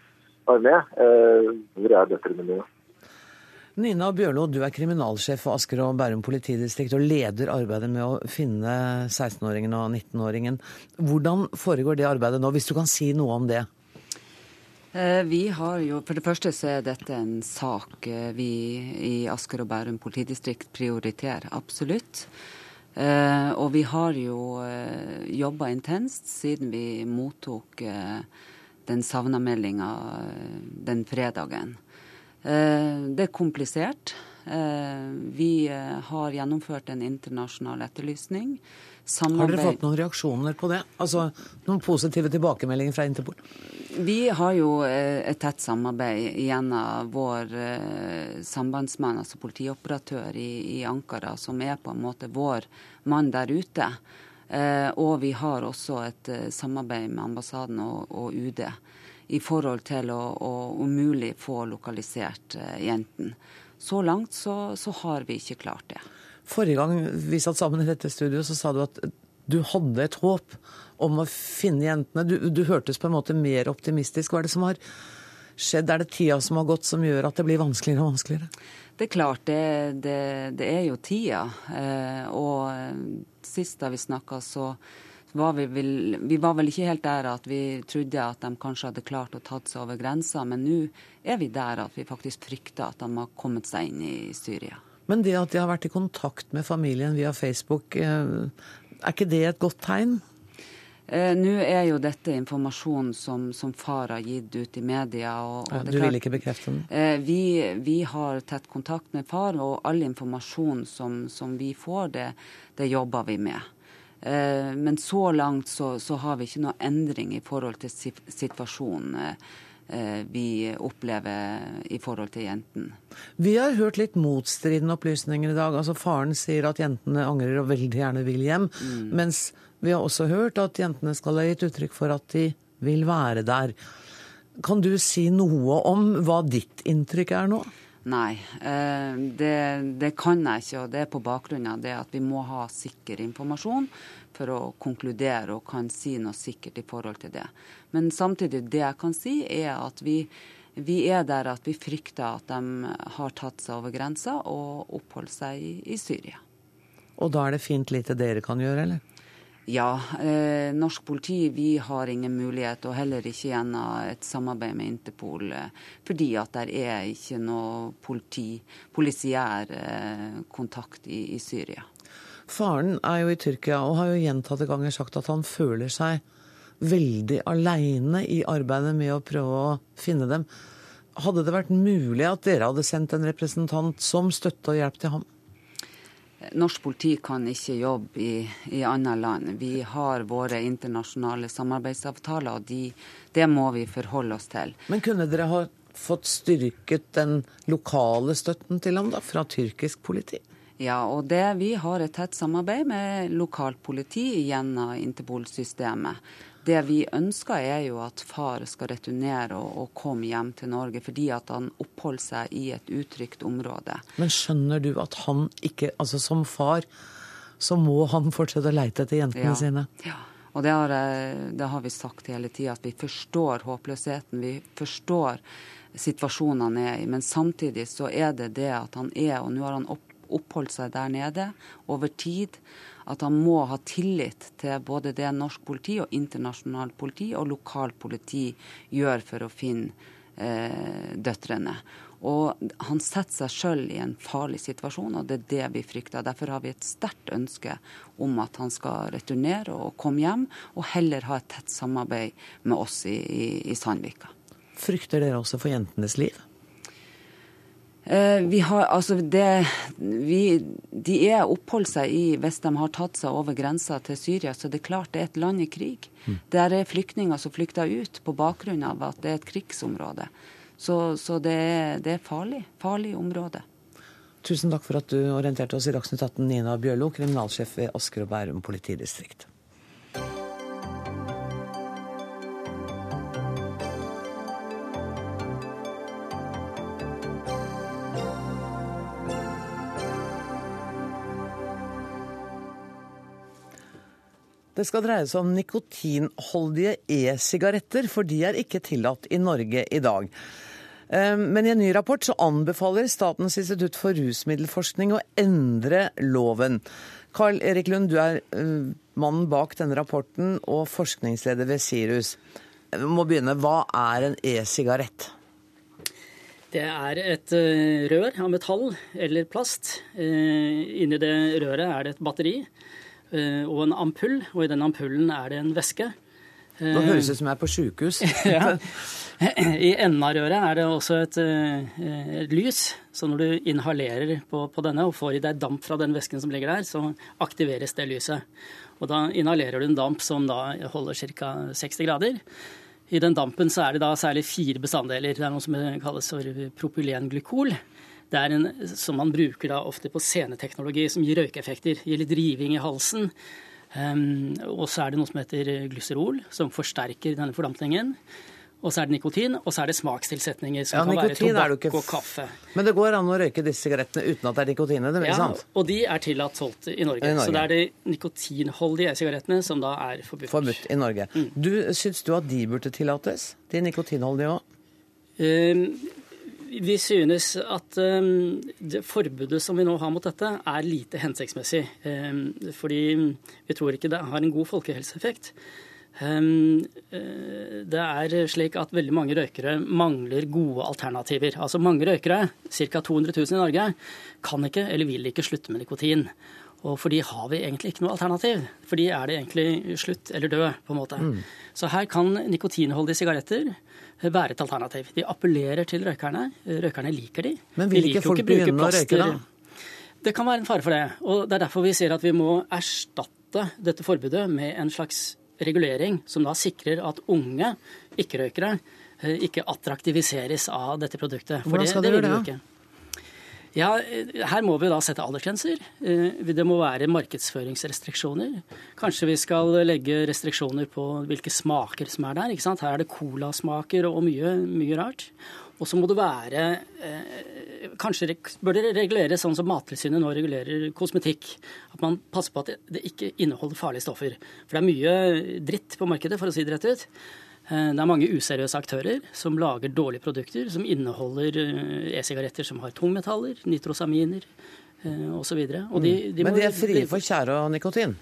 armé. Eh, hvor er døtrene mine? Nina Bjørlo, du er kriminalsjef for Asker og Bærum politidistrikt og leder arbeidet med å finne 16-åringen og 19-åringen. Hvordan foregår det arbeidet nå, hvis du kan si noe om det? Eh, vi har jo, For det første så er dette en sak eh, vi i Asker og Bærum politidistrikt prioriterer, absolutt. Eh, og vi har jo jobba intenst siden vi mottok den savna meldinga den fredagen. Det er komplisert. Vi har gjennomført en internasjonal etterlysning. Samarbeid. Har dere fått noen reaksjoner på det? Altså noen positive tilbakemeldinger fra Interpol? Vi har jo eh, et tett samarbeid gjennom vår eh, sambandsmann, altså politioperatør i, i, Ankara, som er på en måte vår mann der ute. Eh, og vi har også et samarbeid med ambassaden og, og UD i forhold til å, å om mulig få lokalisert jenten. Så langt så, så har vi ikke klart det. Forrige gang vi satt sammen i dette studioet, så sa du at du hadde et håp om å finne jentene. Du, du, hørtes på en måte mer optimistisk. Hva er det som har skjedd? Er det tida som har gått som gjør at det blir vanskeligere og vanskeligere? Det er klart, det, det, det er jo tida. Eh, og sist da vi snakka, så var vi, vel, vi var vel ikke helt der at vi trodde at de kanskje hadde klart å tatt seg over grensa, men nå er vi der at vi faktisk frykter at de har kommet seg inn i Syria. Men det at de har vært i kontakt med familien via Facebook, eh, er ikke det et godt tegn? Eh, Nå er jo dette informasjon som, som, far har gitt ut i media. Og, og du vil ikke bekrefte den? Eh, vi, vi, har tett kontakt med far, og all informasjon som, som vi får, det, det, jobber vi med. Eh, men så langt så, så, har vi ikke noe endring i forhold til situasjonen. Eh, Eh, vi opplever i forhold til jentene. Vi har hørt litt motstridende opplysninger i dag. Altså Faren sier at jentene angrer og veldig gjerne vil hjem. Mm. Mens vi har også hørt at jentene skal ha gitt uttrykk for at de vil være der. Kan du si noe om hva ditt inntrykk er nå? Nei, eh, det, det, kan jeg ikke. Og det er på bakgrunn av det at vi må ha sikker informasjon for å konkludere og kan si noe sikkert i forhold til det. Men samtidig, det jeg kan si, er at vi, vi er der at vi frykter at de har tatt seg over grensa og oppholdt seg i, i Syria. Og da er det fint lite dere kan gjøre, eller? Ja, eh, norsk politi vi har ingen mulighet, og heller ikke gjennom et samarbeid med Interpol, eh, fordi at det er ikke noe politi, polisiær eh, kontakt i, i, Syria. Faren er jo i Tyrkia og har jo gjentatte ganger sagt at han føler seg veldig aleine i arbeidet med å prøve å finne dem. Hadde det vært mulig at dere hadde sendt en representant som støtte og hjelp til ham? Norsk politi kan ikke jobbe i, i andre land. Vi har våre internasjonale samarbeidsavtaler, og de, det må vi forholde oss til. Men kunne dere ha fått styrket den lokale støtten til ham da, fra tyrkisk politi? Ja, og det, vi har et tett samarbeid med lokalt politi gjennom Interpol-systemet. Det vi ønsker er jo at far skal returnere og, og, komme hjem til Norge, fordi at han oppholder seg i et utrygt område. Men skjønner du at han ikke, altså som far, så må han fortsette å leite etter jentene ja. sine? Ja. Og det har, det har vi sagt hele tida, at vi forstår håpløsheten. Vi forstår situasjonen han er i. Men samtidig så er det det at han er, og nå har han oppholdt seg der nede over tid at han må ha tillit til både det norsk politi og internasjonalt politi og lokalt politi gjør for å finne eh, døtrene. Og han setter seg sjøl i en farlig situasjon, og det er det vi frykter. Derfor har vi et sterkt ønske om at han skal returnere og komme hjem, og heller ha et tett samarbeid med oss i, i, i Sandvika. Frykter dere også for jentenes liv? Eh, vi har, altså det, vi, de er oppholdt seg i Hvis de har tatt seg over grensa til Syria, så det er klart det er et land i krig. Mm. Der er flyktninger som flykter ut på bakgrunn av at det er et krigsområde. Så, så det, er, det er farlig. Farlig område. Tusen takk for at du orienterte oss i Dagsnytt 18, Nina Bjørlo, kriminalsjef ved Asker og Bærum politidistrikt. Det skal dreie seg om nikotinholdige e-sigaretter, for de er ikke tillatt i Norge i dag. Eh, men i en ny rapport så anbefaler Statens institutt for rusmiddelforskning å endre loven. Carl Erik Lund, du er eh, mannen bak denne rapporten og forskningsleder ved Sirus. Vi må begynne. Hva er en e-sigarett? Det er et eh, rør av metall eller plast. Inni det røret er det et batteri og en ampull, og i den ampullen er det en væske. Nå høres det ut som jeg er på sjukehus. ja. I enden av røret er det også et, eh, et lys. Så når du inhalerer på, på, denne og får i deg damp fra den væsken som ligger der, så aktiveres det lyset. Og da inhalerer du en damp som da holder ca. 60 grader. I den dampen så er det da særlig fire bestanddeler. Det er noe som kalles for propylenglykol. Det er en som man bruker da ofte på sceneteknologi, som gir røykeffekter. Gir litt riving i halsen. Um, og så er det noe som heter glyserol, som forsterker denne fordampningen. Og så er det nikotin, og så er det smakstilsetninger som ja, kan være tobakk og kaffe. Men det går an å røyke disse sigarettene uten at det er nikotin i dem? Ja, sant? og de er tillatt solgt i Norge. I Norge. Så det er de nikotinholdige sigarettene som da er forbudt. Forbudt i Norge. Mm. Du, Syns du at de burde tillates? De nikotinholdige òg? Um, vi synes at um, det forbudet som vi nå har mot dette, er lite hensiktsmessig. Um, fordi vi tror ikke det har en god folkehelseeffekt. Um, det er slik at veldig mange røykere mangler gode alternativer. Altså Mange røykere, ca. 200 000 i Norge, kan ikke eller vil ikke slutte med nikotin. Og for de har vi egentlig ikke noe alternativ. For de er det egentlig slutt eller død, på en måte. Mm. Så her kan nikotinholdige sigaretter være et alternativ. De appellerer til røykerne. Røykerne liker de. Men vil ikke folk begynne å røyke da? Det kan være en fare for det. Og det er derfor vi ser at vi må erstatte dette forbudet med en slags regulering som da sikrer at unge ikke-røykere eh, ikke attraktiviseres av dette produktet. For Hvordan skal det, det vil gjøre det? ikke. Ja, Her må vi da sette aldersgrenser. Eh, det må være markedsføringsrestriksjoner. Kanskje vi skal legge restriksjoner på hvilke smaker som er der. ikke sant? Her er det colasmaker og mye, mye rart. Og så må det være eh, Kanskje bør det reguleres sånn som Mattilsynet nå regulerer kosmetikk. At man passer på at det ikke inneholder farlige stoffer. For det er mye dritt på markedet, for å si det rett ut. Eh, det er mange useriøse aktører som lager dårlige produkter som inneholder eh, e-sigaretter som har tungmetaller, nitrosaminer osv. De, mm. Men de er frie for tjære og nikotin?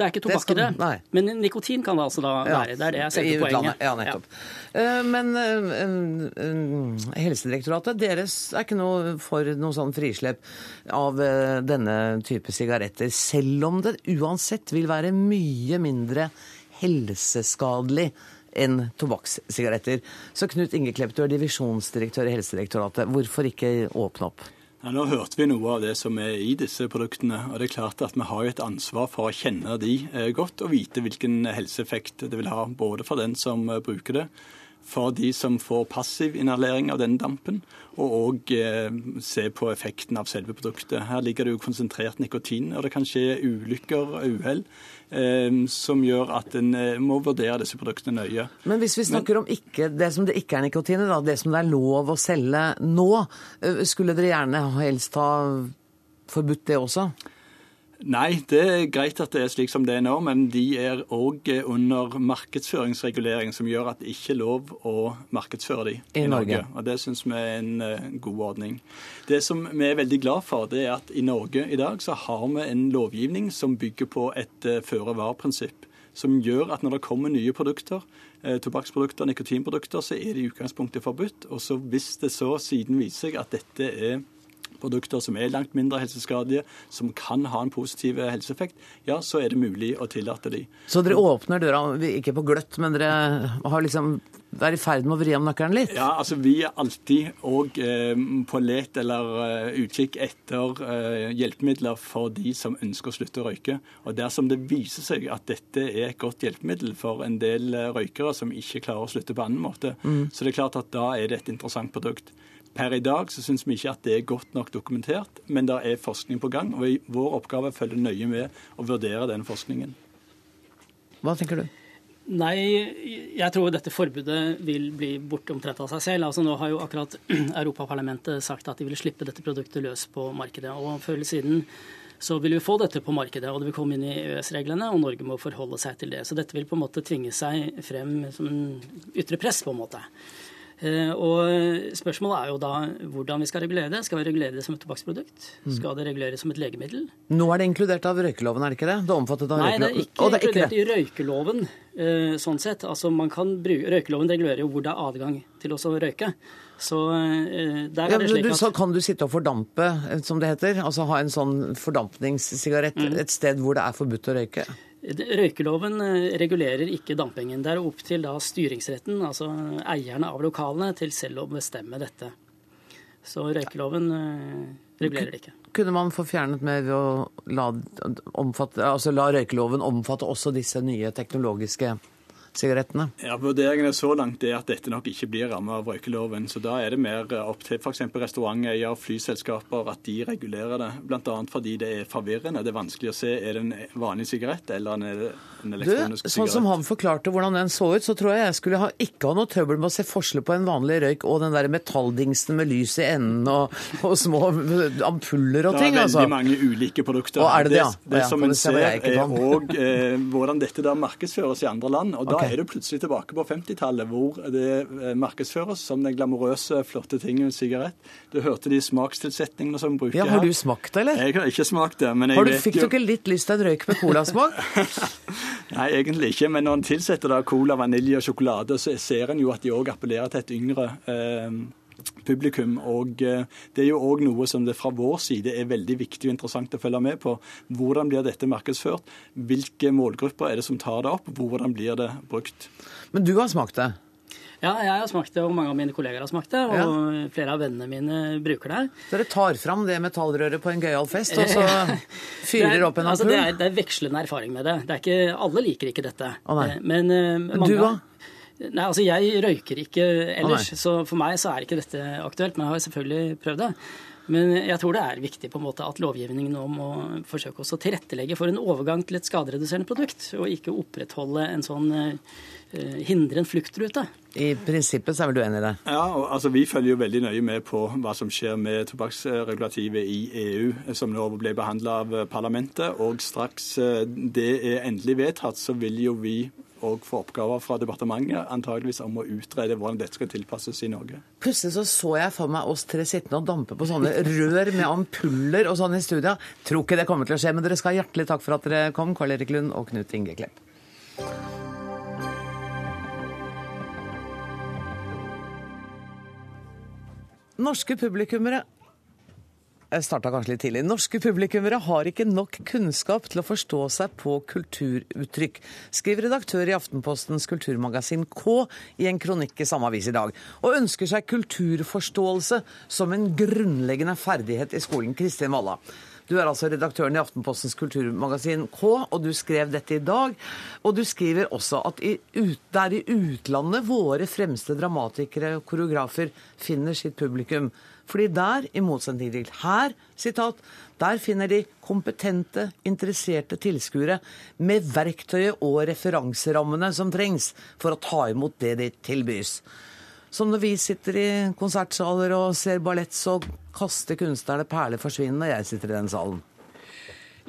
Det er ikke tobakk i det, men nikotin kan det altså da ja, være. Det er det jeg setter poenget. Ja, nettopp. Ja. Eh, men uh, Helsedirektoratet, deres er ikke noe for noe sånn frislepp av uh, denne type sigaretter, selv om det uansett vil være mye mindre helseskadelig enn tobakkssigaretter. Så Knut Inge Klepp, du er divisjonsdirektør i Helsedirektoratet. Hvorfor ikke åpne opp? Ja, nå hørte vi noe av det som er i disse produktene. og det er klart at Vi har et ansvar for å kjenne de eh, godt og vite hvilken helseeffekt det vil ha. Både for den som eh, bruker det, for de som får passiv inhalering av denne dampen, og òg eh, se på effekten av selve produktet. Her ligger det jo konsentrert nikotin, og det kan skje ulykker og uhell Eh, som gjør at en eh, må vurdere disse produktene nøye. Men hvis vi snakker Men, om ikke, det som det ikke er nikotin i, det som det er lov å selge nå, skulle dere gjerne helst ha forbudt det også? Nei, det er greit at det er slik som det er nå, men de er òg under markedsføringsregulering som gjør at det ikke er lov å markedsføre de i, i Norge. Og Det syns vi er en uh, god ordning. Det som vi er veldig glad for, det er at i Norge i dag så har vi en lovgivning som bygger på et uh, føre-var-prinsipp. Som gjør at når det kommer nye produkter, uh, tobakksprodukter, nikotinprodukter, så er det i utgangspunktet forbudt. Og så hvis det så siden viser seg at dette er produkter som er langt mindre helseskadelige, som kan ha en positiv helseeffekt, ja, så er det mulig å tillate de. Så dere åpner døra, ikke på gløtt, men dere har liksom er i ferd med å vri om nøkkelen litt? Ja, altså vi er alltid òg eh, på let eller uh, utkikk etter uh, hjelpemidler for de som ønsker å slutte å røyke. Og dersom det viser seg at dette er et godt hjelpemiddel for en del uh, røykere som ikke klarer å slutte på annen måte, mm. så det er klart at da er det et interessant produkt. Per i dag så syns vi ikke at det er godt nok dokumentert, men det er forskning på gang. og Vår oppgave er å følge nøye med og vurdere den forskningen. Hva tenker du? Nei, jeg tror dette forbudet vil bli borte omtrent av seg selv. Altså Nå har jo akkurat Europaparlamentet sagt at de vil slippe dette produktet løs på markedet. og Før eller siden så vil vi få dette på markedet, og det vil komme inn i EØS-reglene, og Norge må forholde seg til det. Så dette vil på en måte tvinge seg frem som en ytre press, på en måte. Eh, og Spørsmålet er jo da hvordan vi skal regulere det. Skal vi regulere det som et tobakksprodukt? Mm. Skal det reguleres som et legemiddel? Nå er det inkludert av røykeloven, er det ikke det? Det er omfattet av Nei, det er ikke, oh, det er inkludert i røykeloven. Eh, sånn sett. Altså, man kan bruke, Røykeloven regulerer jo hvor det er adgang til å røyke. Så eh, der er det slik at... Så kan du sitte og fordampe, som det heter? Altså ha en sånn fordampningssigarett mm. et sted hvor det er forbudt å røyke? Røykeloven eh, regulerer ikke dampingen. Det er opp til da styringsretten, altså eierne av lokalene, til selv å bestemme dette. Så røykeloven eh, regulerer det ikke. Kunne man få fjernet mer ved å la, omfatte, altså la røykeloven omfatte også disse nye teknologiske sigarettene? Ja, Vurderingene så langt er at dette nok ikke blir rammet av røykeloven. Så da er det mer opp til f.eks. restauranteier og flyselskaper at de regulerer det. Bl.a. fordi det er forvirrende. Det er vanskelig å se er det en vanlig sigarett eller en, en elektronisk du, Sånn som han forklarte hvordan den så ut, så tror jeg jeg skulle ha, ikke ha noe trøbbel med å se forskjell på en vanlig røyk og den der metalldingsen med lys i enden og, og små ampuller og ting. Det er veldig altså. mange ulike produkter. Og er det det, ja? Det, det som en ser, er òg eh, hvordan dette da markedsføres i andre land. og da okay. er du plutselig tilbake på 50-tallet, hvor det eh, markedsføres som den glamorøse, flotte tingen sigarett. Du hørte de smakstilsetningene som bruker ja, Har du smakt det, eller? Jeg har ikke smakt det. men jeg har du, Fikk du ikke litt lyst til en røyk med colasmak? Nei, egentlig ikke. Men når en tilsetter da cola, vanilje og sjokolade, så ser en jo at de òg appellerer til et yngre eh, publikum. og eh, Det er jo òg noe som det fra vår side er veldig viktig og interessant å følge med på. Hvordan blir dette markedsført? Hvilke målgrupper er det som tar det opp? Hvordan blir det brukt? Men du har smakt det? Ja, jeg har smakt det, og mange av mine kolleger har smakt det. Og ja. flere av vennene mine bruker det. Dere tar fram det metallrøret på en gøyal fest, og så fyrer dere opp en ampull? Altså, det, er, det er vekslende erfaring med det. det er ikke, alle liker ikke dette. Å, Men uh, mange, du, da? Nei, altså Jeg røyker ikke ellers, ah, så for meg så er ikke dette aktuelt. Men jeg har selvfølgelig prøvd det. Men jeg tror det er viktig på en måte at lovgivningen nå må forsøke å tilrettelegge for en overgang til et skadereduserende produkt, og ikke opprettholde en sånn uh, hindre en fluktrute. I prinsippet så er vel du enig i det? Ja, altså Vi følger jo veldig nøye med på hva som skjer med tobakksregulativet i EU, som nå ble behandla av parlamentet. Og straks eh, det er endelig vedtatt, så vil jo vi og få oppgaver fra departementet antageligvis om å utrede hvordan dette skal tilpasses i Norge. Plutselig så, så jeg for meg oss tre sittende og dampe på sånne rør med ampuller og sånn i studia. Tror ikke det kommer til å skje, men dere skal ha hjertelig takk for at dere kom, Karl Erik Lund og Knut Inge Klepp. Norske publikummere jeg starta kanskje litt tidlig. Norske publikummere har ikke nok kunnskap til å forstå seg på kulturuttrykk, skriver redaktør i Aftenpostens kulturmagasin K i en kronikk i samme avis i dag, og ønsker seg kulturforståelse som en grunnleggende ferdighet i skolen. Kristin Walla. Du er altså redaktøren i Aftenpostens kulturmagasin K, og du skrev dette i dag. Og du skriver også at det er i utlandet våre fremste dramatikere og koreografer finner sitt publikum. Fordi der, i motsetning til her, sitat, der finner de kompetente, interesserte tilskuere med verktøyet og referanserammene som trengs for å ta imot det de tilbys. Som når vi sitter i konsertsaler og ser ballett, så kaster kunstnerne perler forsvinnende når jeg sitter i den salen.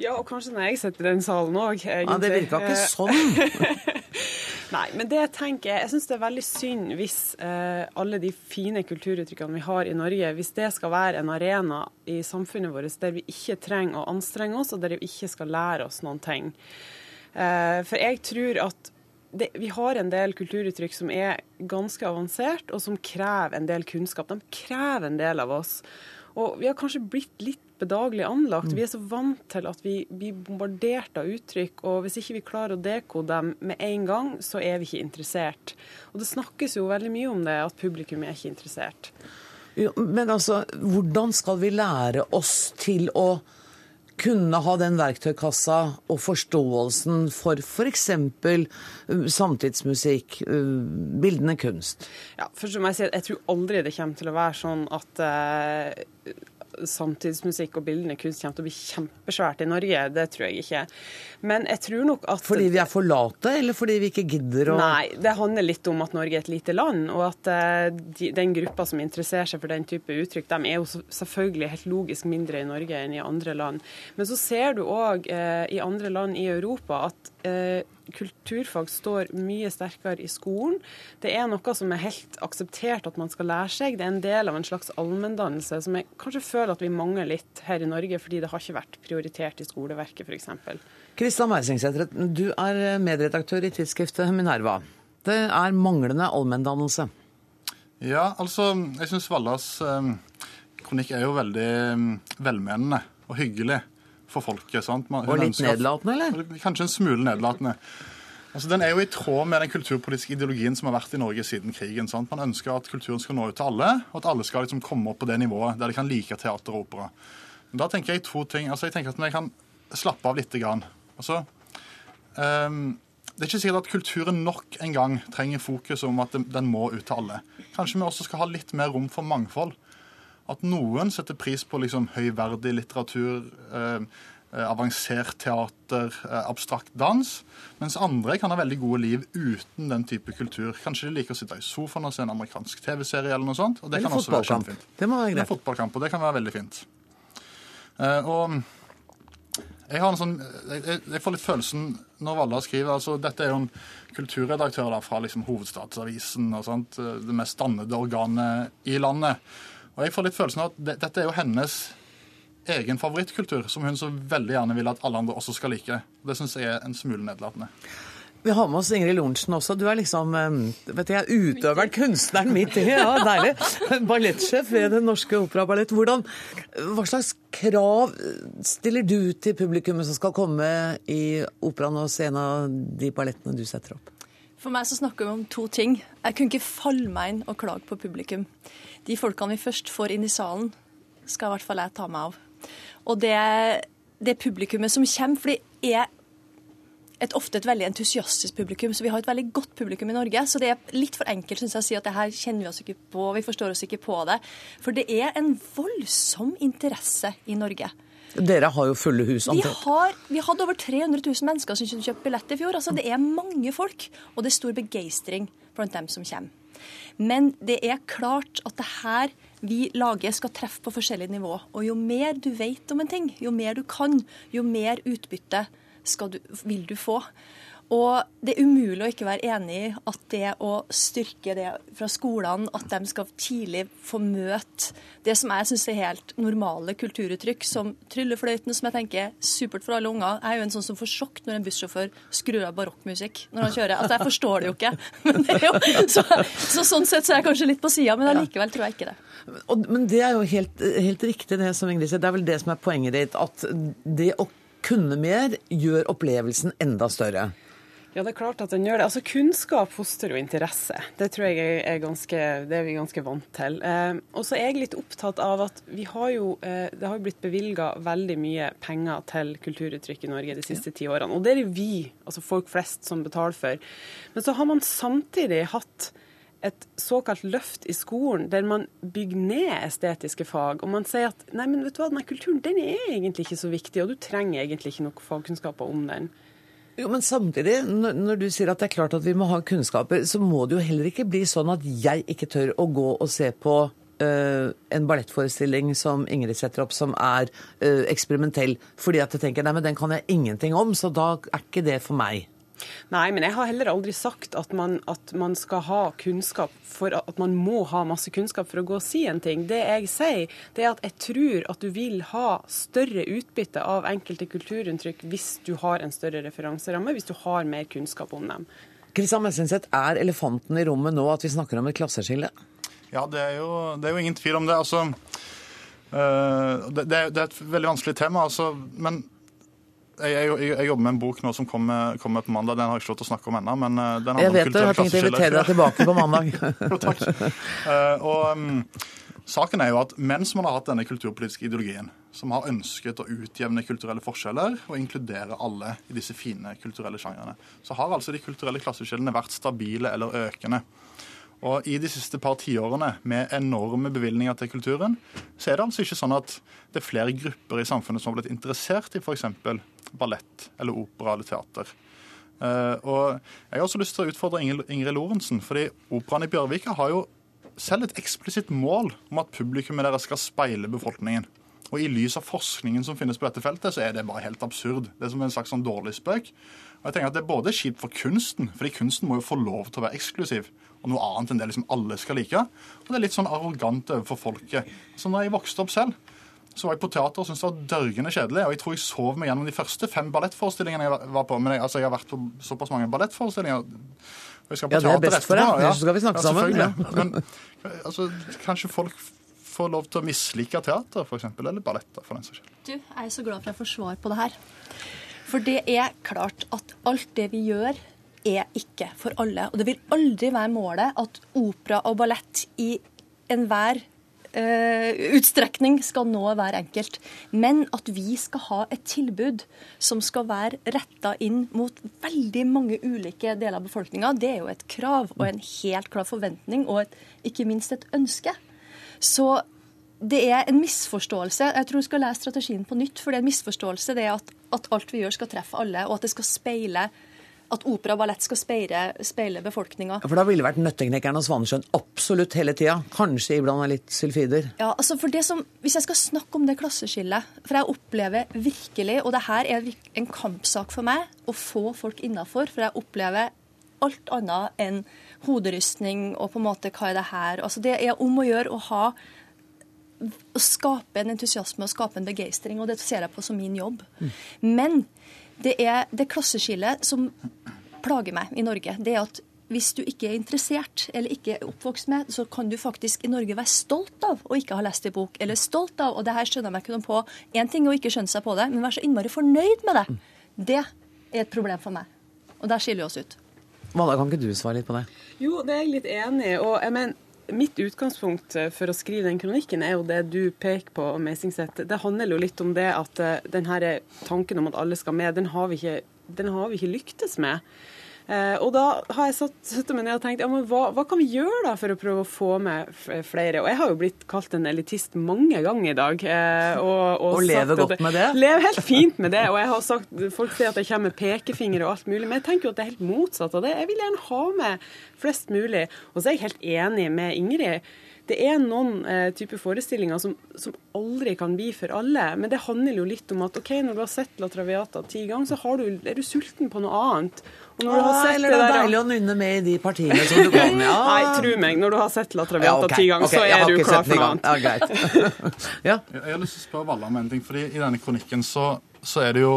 Ja, og kanskje når jeg sitter i den salen òg, egentlig. Ja, det virka ikke sånn. Nei, men det tenker jeg Jeg syns det er veldig synd hvis eh, alle de fine kulturuttrykkene vi har i Norge, hvis det skal være en arena i samfunnet vårt der vi ikke trenger å anstrenge oss, og der vi ikke skal lære oss noen ting. Eh, for jeg tror at det, vi har en del kulturuttrykk som er ganske avansert, og som krever en del kunnskap. De krever en del av oss. Og vi har kanskje blitt litt bedagelig anlagt. Vi er så vant til at vi blir bombardert av uttrykk, og hvis ikke vi klarer å dekode dem med en gang, så er vi ikke interessert. Og det snakkes jo veldig mye om det, at publikum er ikke interessert. Jo, men altså, hvordan skal vi lære oss til å kunne ha den verktøykassa og forståelsen for f.eks. For uh, samtidsmusikk, uh, bildende kunst? Ja, først må Jeg si at jeg tror aldri det kommer til å være sånn at uh, samtidsmusikk og bildende kunst kommer til å bli kjempesvært i Norge. Det tror jeg ikke. Men jeg tror nok at Fordi vi er for late, eller fordi vi ikke gidder å Nei, det handler litt om at Norge er et lite land, og at eh, de, den gruppa som interesserer seg for den type uttrykk, de er jo selvfølgelig helt logisk mindre i Norge enn i andre land. Men så ser du òg eh, i andre land i Europa at eh, kulturfag står mye sterkere i skolen. Det er noe som er helt akseptert at man skal lære seg. Det er en del av en slags allmenndannelse som jeg kanskje føler at vi mangler litt her i Norge, fordi det har ikke vært prioritert i skoleverket f.eks. Kristian Meisingsæter, du er medredaktør i tidsskriftet Minerva. Det er manglende allmenndannelse. Ja, altså, jeg syns Vallas eh, kronikk er jo veldig eh, velmenende og hyggelig for folket. sant? Man, og litt nedlatende, eller? Kanskje en smule nedlatende. Altså, Den er jo i tråd med den kulturpolitiske ideologien som har vært i Norge siden krigen. sant? Man ønsker at kulturen skal nå ut til alle, og at alle skal liksom komme opp på det nivået der de kan like teater og opera. Men da tenker jeg to ting. Altså, jeg tenker at vi kan slappe av lite grann. Altså, um, det er ikke sikkert at kulturen nok en gang trenger fokus om at den må ut til alle. Kanskje vi også skal ha litt mer rom for mangfold at noen setter pris på liksom høyverdig litteratur, eh, eh, avansert teater, eh, abstrakt dans, mens andre kan ha veldig gode liv uten den type kultur. Kanskje de liker å sitte i sofaen og se en amerikansk TV-serie eller noe sånt. og Det eller kan også være kjempefint. Det må være greit. Fotballkamp, og det kan være veldig fint. Eh, og jeg, har en sånn, jeg, jeg, får litt følelsen når Valla skriver altså Dette er jo en kulturredaktør da, fra liksom, Hovedstadsavisen, og sånt, det mest dannede organet i landet. Og jeg får litt følelsen av at det, dette er jo hennes egen favorittkultur, som hun så veldig gjerne vil at alle andre også skal like. Det syns jeg er en smule nedlatende. Vi har med oss Ingrid Lorentzen også. Du er liksom vet jeg, utøveren, kunstneren midt i. Ja, deilig. Ballettsjef ved Den Norske operaballett. Hvordan, hva slags krav stiller du til publikummet som skal komme i operaen og se en av de ballettene du setter opp? For meg så snakker vi om to ting. Jeg kunne ikke falle meg inn og klage på publikum de folkene vi først får inn i salen, skal i hvert fall jeg ta meg av. Og det, det publikummet som kommer, for det er et, ofte et veldig entusiastisk publikum. Så vi har et veldig godt publikum i Norge. Så det er litt for enkelt synes jeg, å si at det her kjenner vi oss ikke på, vi forstår oss ikke på det. For det er en voldsom interesse i Norge. Dere har jo fulle hus. Vi, har, vi hadde over 300 000 mennesker som kjøpte billett i fjor. Altså, det er mange folk, og det er stor begeistring blant dem som kommer. Men det er klart at det her vi lager, skal treffe på forskjellig nivå. Og jo mer du vet om en ting, jo mer du kan, jo mer utbytte du, vil du få. Og det er umulig å ikke være enig i at det å styrke det fra skolene, at de skal tidlig få møte det som jeg syns er helt normale kulturuttrykk, som tryllefløyten, som jeg tenker er supert for alle unger. Jeg er jo en sånn som får sjokk når en bussjåfør skrur av barokkmusikk når han kjører. Altså, jeg forstår det jo ikke. Det jo, så, så, sånn sett så er jeg kanskje litt på sida, men allikevel tror jeg ikke det. Men det er jo helt, helt riktig, det som Ingrid sier. Det er vel det som er poenget ditt. At det å kunne mer gjør opplevelsen enda større. Ja, det er klart at den gjør det. Altså, Kunnskap fostrer jo interesse. Det tror jeg er ganske, det er vi ganske vant til. Eh, og så er jeg litt opptatt av at vi har jo, eh, det har jo blitt bevilga veldig mye penger til kulturuttrykk i Norge de siste ti årene. Og det er det vi, altså folk flest, som betaler for. Men så har man samtidig hatt et såkalt løft i skolen der man bygger ned estetiske fag. Og man sier at nei, men vet du hva, denne kulturen den er egentlig ikke så viktig, og du trenger egentlig ikke noe fagkunnskaper om den. Jo, Men samtidig, når du sier at det er klart at vi må ha kunnskaper, så må det jo heller ikke bli sånn at jeg ikke tør å gå og se på uh, en ballettforestilling som Ingrid setter opp, som er uh, eksperimentell, fordi at jeg tenker nei, men den kan jeg ingenting om, så da er ikke det for meg. Nei, men jeg har heller aldri sagt at man, at man, skal ha kunnskap for at man må ha masse kunnskap for å gå og si en ting. Det jeg sier, det er at jeg tror at du vil ha større utbytte av enkelte kulturunntrykk hvis du har en større referanseramme, hvis du har mer kunnskap om dem. Kristian Messenseth, er elefanten i rommet nå at vi snakker om et klasseskille? Ja, det er jo, det er jo ingen tvil om det. Altså, øh, det, det, er, et veldig vanskelig tema. Altså, men jeg, jeg, jeg, jobber med en bok nå som kommer, kommer, på mandag. Den har jeg ikke lov til å snakke om ennå. men uh, den Jeg vet det, jeg har tenkt å invitere deg tilbake på mandag. Takk. Uh, og um, Saken er jo at mens man har hatt denne kulturpolitiske ideologien, som har ønsket å utjevne kulturelle forskjeller og inkludere alle i disse fine kulturelle sjangrene, så har altså de kulturelle klasseskillene vært stabile eller økende. Og I de siste par tiårene med enorme bevilgninger til kulturen, så er det altså ikke sånn at det er flere grupper i samfunnet som har blitt interessert i f.eks. ballett eller opera eller teater. Uh, og Jeg har også lyst til å utfordre Ingrid Lorentzen. fordi Operaen i Bjørvika har jo selv et eksplisitt mål om at publikummet deres skal speile befolkningen. Og I lys av forskningen som finnes på dette feltet, så er det bare helt absurd. Det er som en slags sånn dårlig spøk. Og jeg tenker at Det er både kjipt for kunsten, fordi kunsten må jo få lov til å være eksklusiv og noe annet enn det liksom alle skal like. Og det er litt sånn arrogant overfor folket. Så når jeg vokste opp selv, så var jeg på teater og syntes det var dørgende kjedelig. Og jeg tror jeg sov meg gjennom de første fem ballettforestillingene jeg var på. Men jeg, altså, jeg har vært på såpass mange ballettforestillinger. ja, det er best for deg. Ja. Så skal vi snakke ja, sammen. Ja. Men altså, kanskje folk får lov til å mislike teater, f.eks., eller balletter, for den saks skyld. Du, jeg er så glad for at jeg får svar på det her. For det er klart at alt det vi gjør, er ikke for alle. Og det vil aldri være målet at opera og ballett i enhver uh, utstrekning skal nå hver enkelt. Men at vi skal ha et tilbud som skal være retta inn mot veldig mange ulike deler av befolkninga, det er jo et krav og en helt klar forventning, og et, ikke minst et ønske. Så det er en misforståelse. Jeg tror vi skal lese strategien på nytt. For det er en misforståelse det at, at alt vi gjør, skal treffe alle, og at det skal speile at opera og ballett skal speile, speile befolkninga. Ja, for da ville vært Nøtteknekkeren og Svanesjøen absolutt hele tida? Kanskje iblant litt sylfider? Ja, altså for det som, Hvis jeg skal snakke om det klasseskillet For jeg opplever virkelig, og det her er en kampsak for meg, å få folk innafor. For jeg opplever alt annet enn hoderystning og på en måte hva er det her. Altså Det er om å gjøre å ha å skape en entusiasme og skape en begeistring, og det ser jeg på som min jobb. Mm. Men det er det klasseskillet som plager meg i Norge. Det er at hvis du ikke er interessert eller ikke er oppvokst med, så kan du faktisk i Norge være stolt av å ikke ha lest en bok, eller stolt av, og det her skjønner jeg meg ikke noe på, én ting er å ikke skjønne seg på det, men være så innmari fornøyd med det. Det er et problem for meg. Og der skiller vi oss ut. Valla, kan ikke du svare litt på det? Jo, det er jeg litt enig i. Og jeg mener, mitt utgangspunkt for å skrive den kronikken er jo det du peker på, Meisingset. Det handler jo litt om det at denne tanken om at alle skal med, den har vi ikke, har vi ikke lyktes med. Eh, og da har jeg satt, satt meg ned og tenkt ja, men hva, hva, kan vi gjøre da for å prøve å få med flere? Og jeg har jo blitt kalt en elitist mange ganger i dag. Eh, og, og, og lever godt med det? Lever helt fint med det. Og jeg har sagt, folk sier at jeg kommer med pekefinger og alt mulig, men jeg tenker jo at det er helt motsatt av det. Jeg vil gjerne ha med flest mulig. Og så er jeg helt enig med Ingrid det er noen eh, type forestillinger som, som, aldri kan bli for alle. Men det handler jo litt om at ok, når du har sett La Traviata ti ganger, så du, er du sulten på noe annet. Og når ah, du har sett eller det er deilig å nynne med i de partiene som du kan. Ja. Nei, tro meg, når du har sett La Traviata ja, okay, ti ganger, okay, så er du klar for noe annet. Ja, greit. ja. Jeg har lyst til å spørre Valla om en ting. fordi i denne kronikken så, så, er det jo,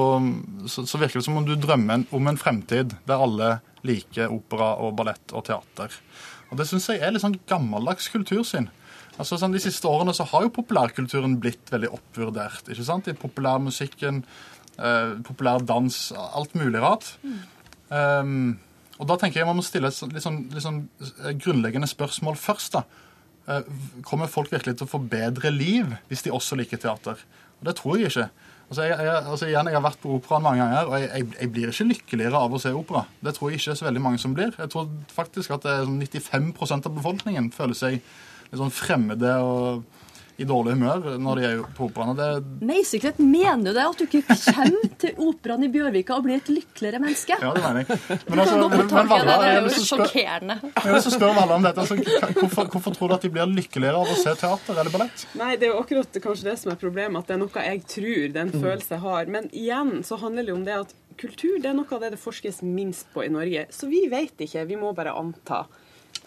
så, så virker det som om du drømmer om en fremtid der alle liker opera og ballett og teater. Og Det syns jeg er litt sånn gammeldags kultursyn. Altså sånn, De siste årene så har jo populærkulturen blitt veldig oppvurdert. ikke sant? I populærmusikken, eh, populær dans, alt mulig rart. Mm. Um, og da tenker jeg man må stille et litt sånn, litt sånn eh, grunnleggende spørsmål først. da. Uh, kommer folk virkelig til å få bedre liv hvis de også liker teater? Og Det tror jeg ikke. Altså, jeg, jeg, altså igjen, jeg har vært på operaen mange ganger, og jeg, jeg, blir ikke lykkeligere av å se opera. Det tror jeg ikke er så veldig mange som blir. Jeg tror faktisk at 95% sånn av befolkningen føler seg litt sånn fremmede og i dårlig humør når de er på operaen. Det... Nei, sikkert mener du det? At du ikke kommer til operaen i Bjørvika og blir et lykkeligere menneske? Ja, det mener jeg. Men, altså, men, men Valla, det er jo sjokkerende. Jeg vil spørre Valla om dette. Altså, hvorfor, hvorfor, tror du at de blir lykkeligere av å se teater eller ballett? Nei, Det er jo akkurat kanskje det som er problemet, at det er noe jeg tror, det er en mm. følelse jeg har. Men igjen så handler det om det at kultur det er noe av det det forskes minst på i Norge. Så vi vet ikke, vi må bare anta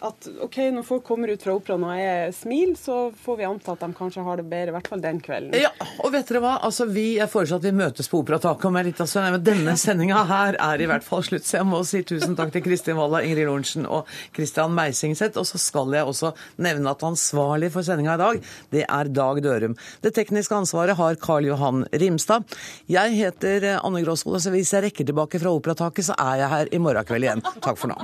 at ok, når folk kommer ut fra operaen og er smil, så får vi anta at de kanskje har det bedre, i hvert fall den kvelden. Ja, og vet dere hva? Altså, vi Jeg foreslår at vi møtes på Operataket om en liten stund. Men denne sendinga her er i hvert fall slutt, så jeg må si tusen takk til Kristin Walla, Ingrid Lorentzen og Christian Meisingseth. Og så skal jeg også nevne at ansvarlig for sendinga i dag, det er Dag Dørum. Det tekniske ansvaret har Karl Johan Rimstad. Jeg heter Anne Gråsvold, så hvis jeg rekker tilbake fra Operataket, så er jeg her i morgen kveld igjen. Takk for nå.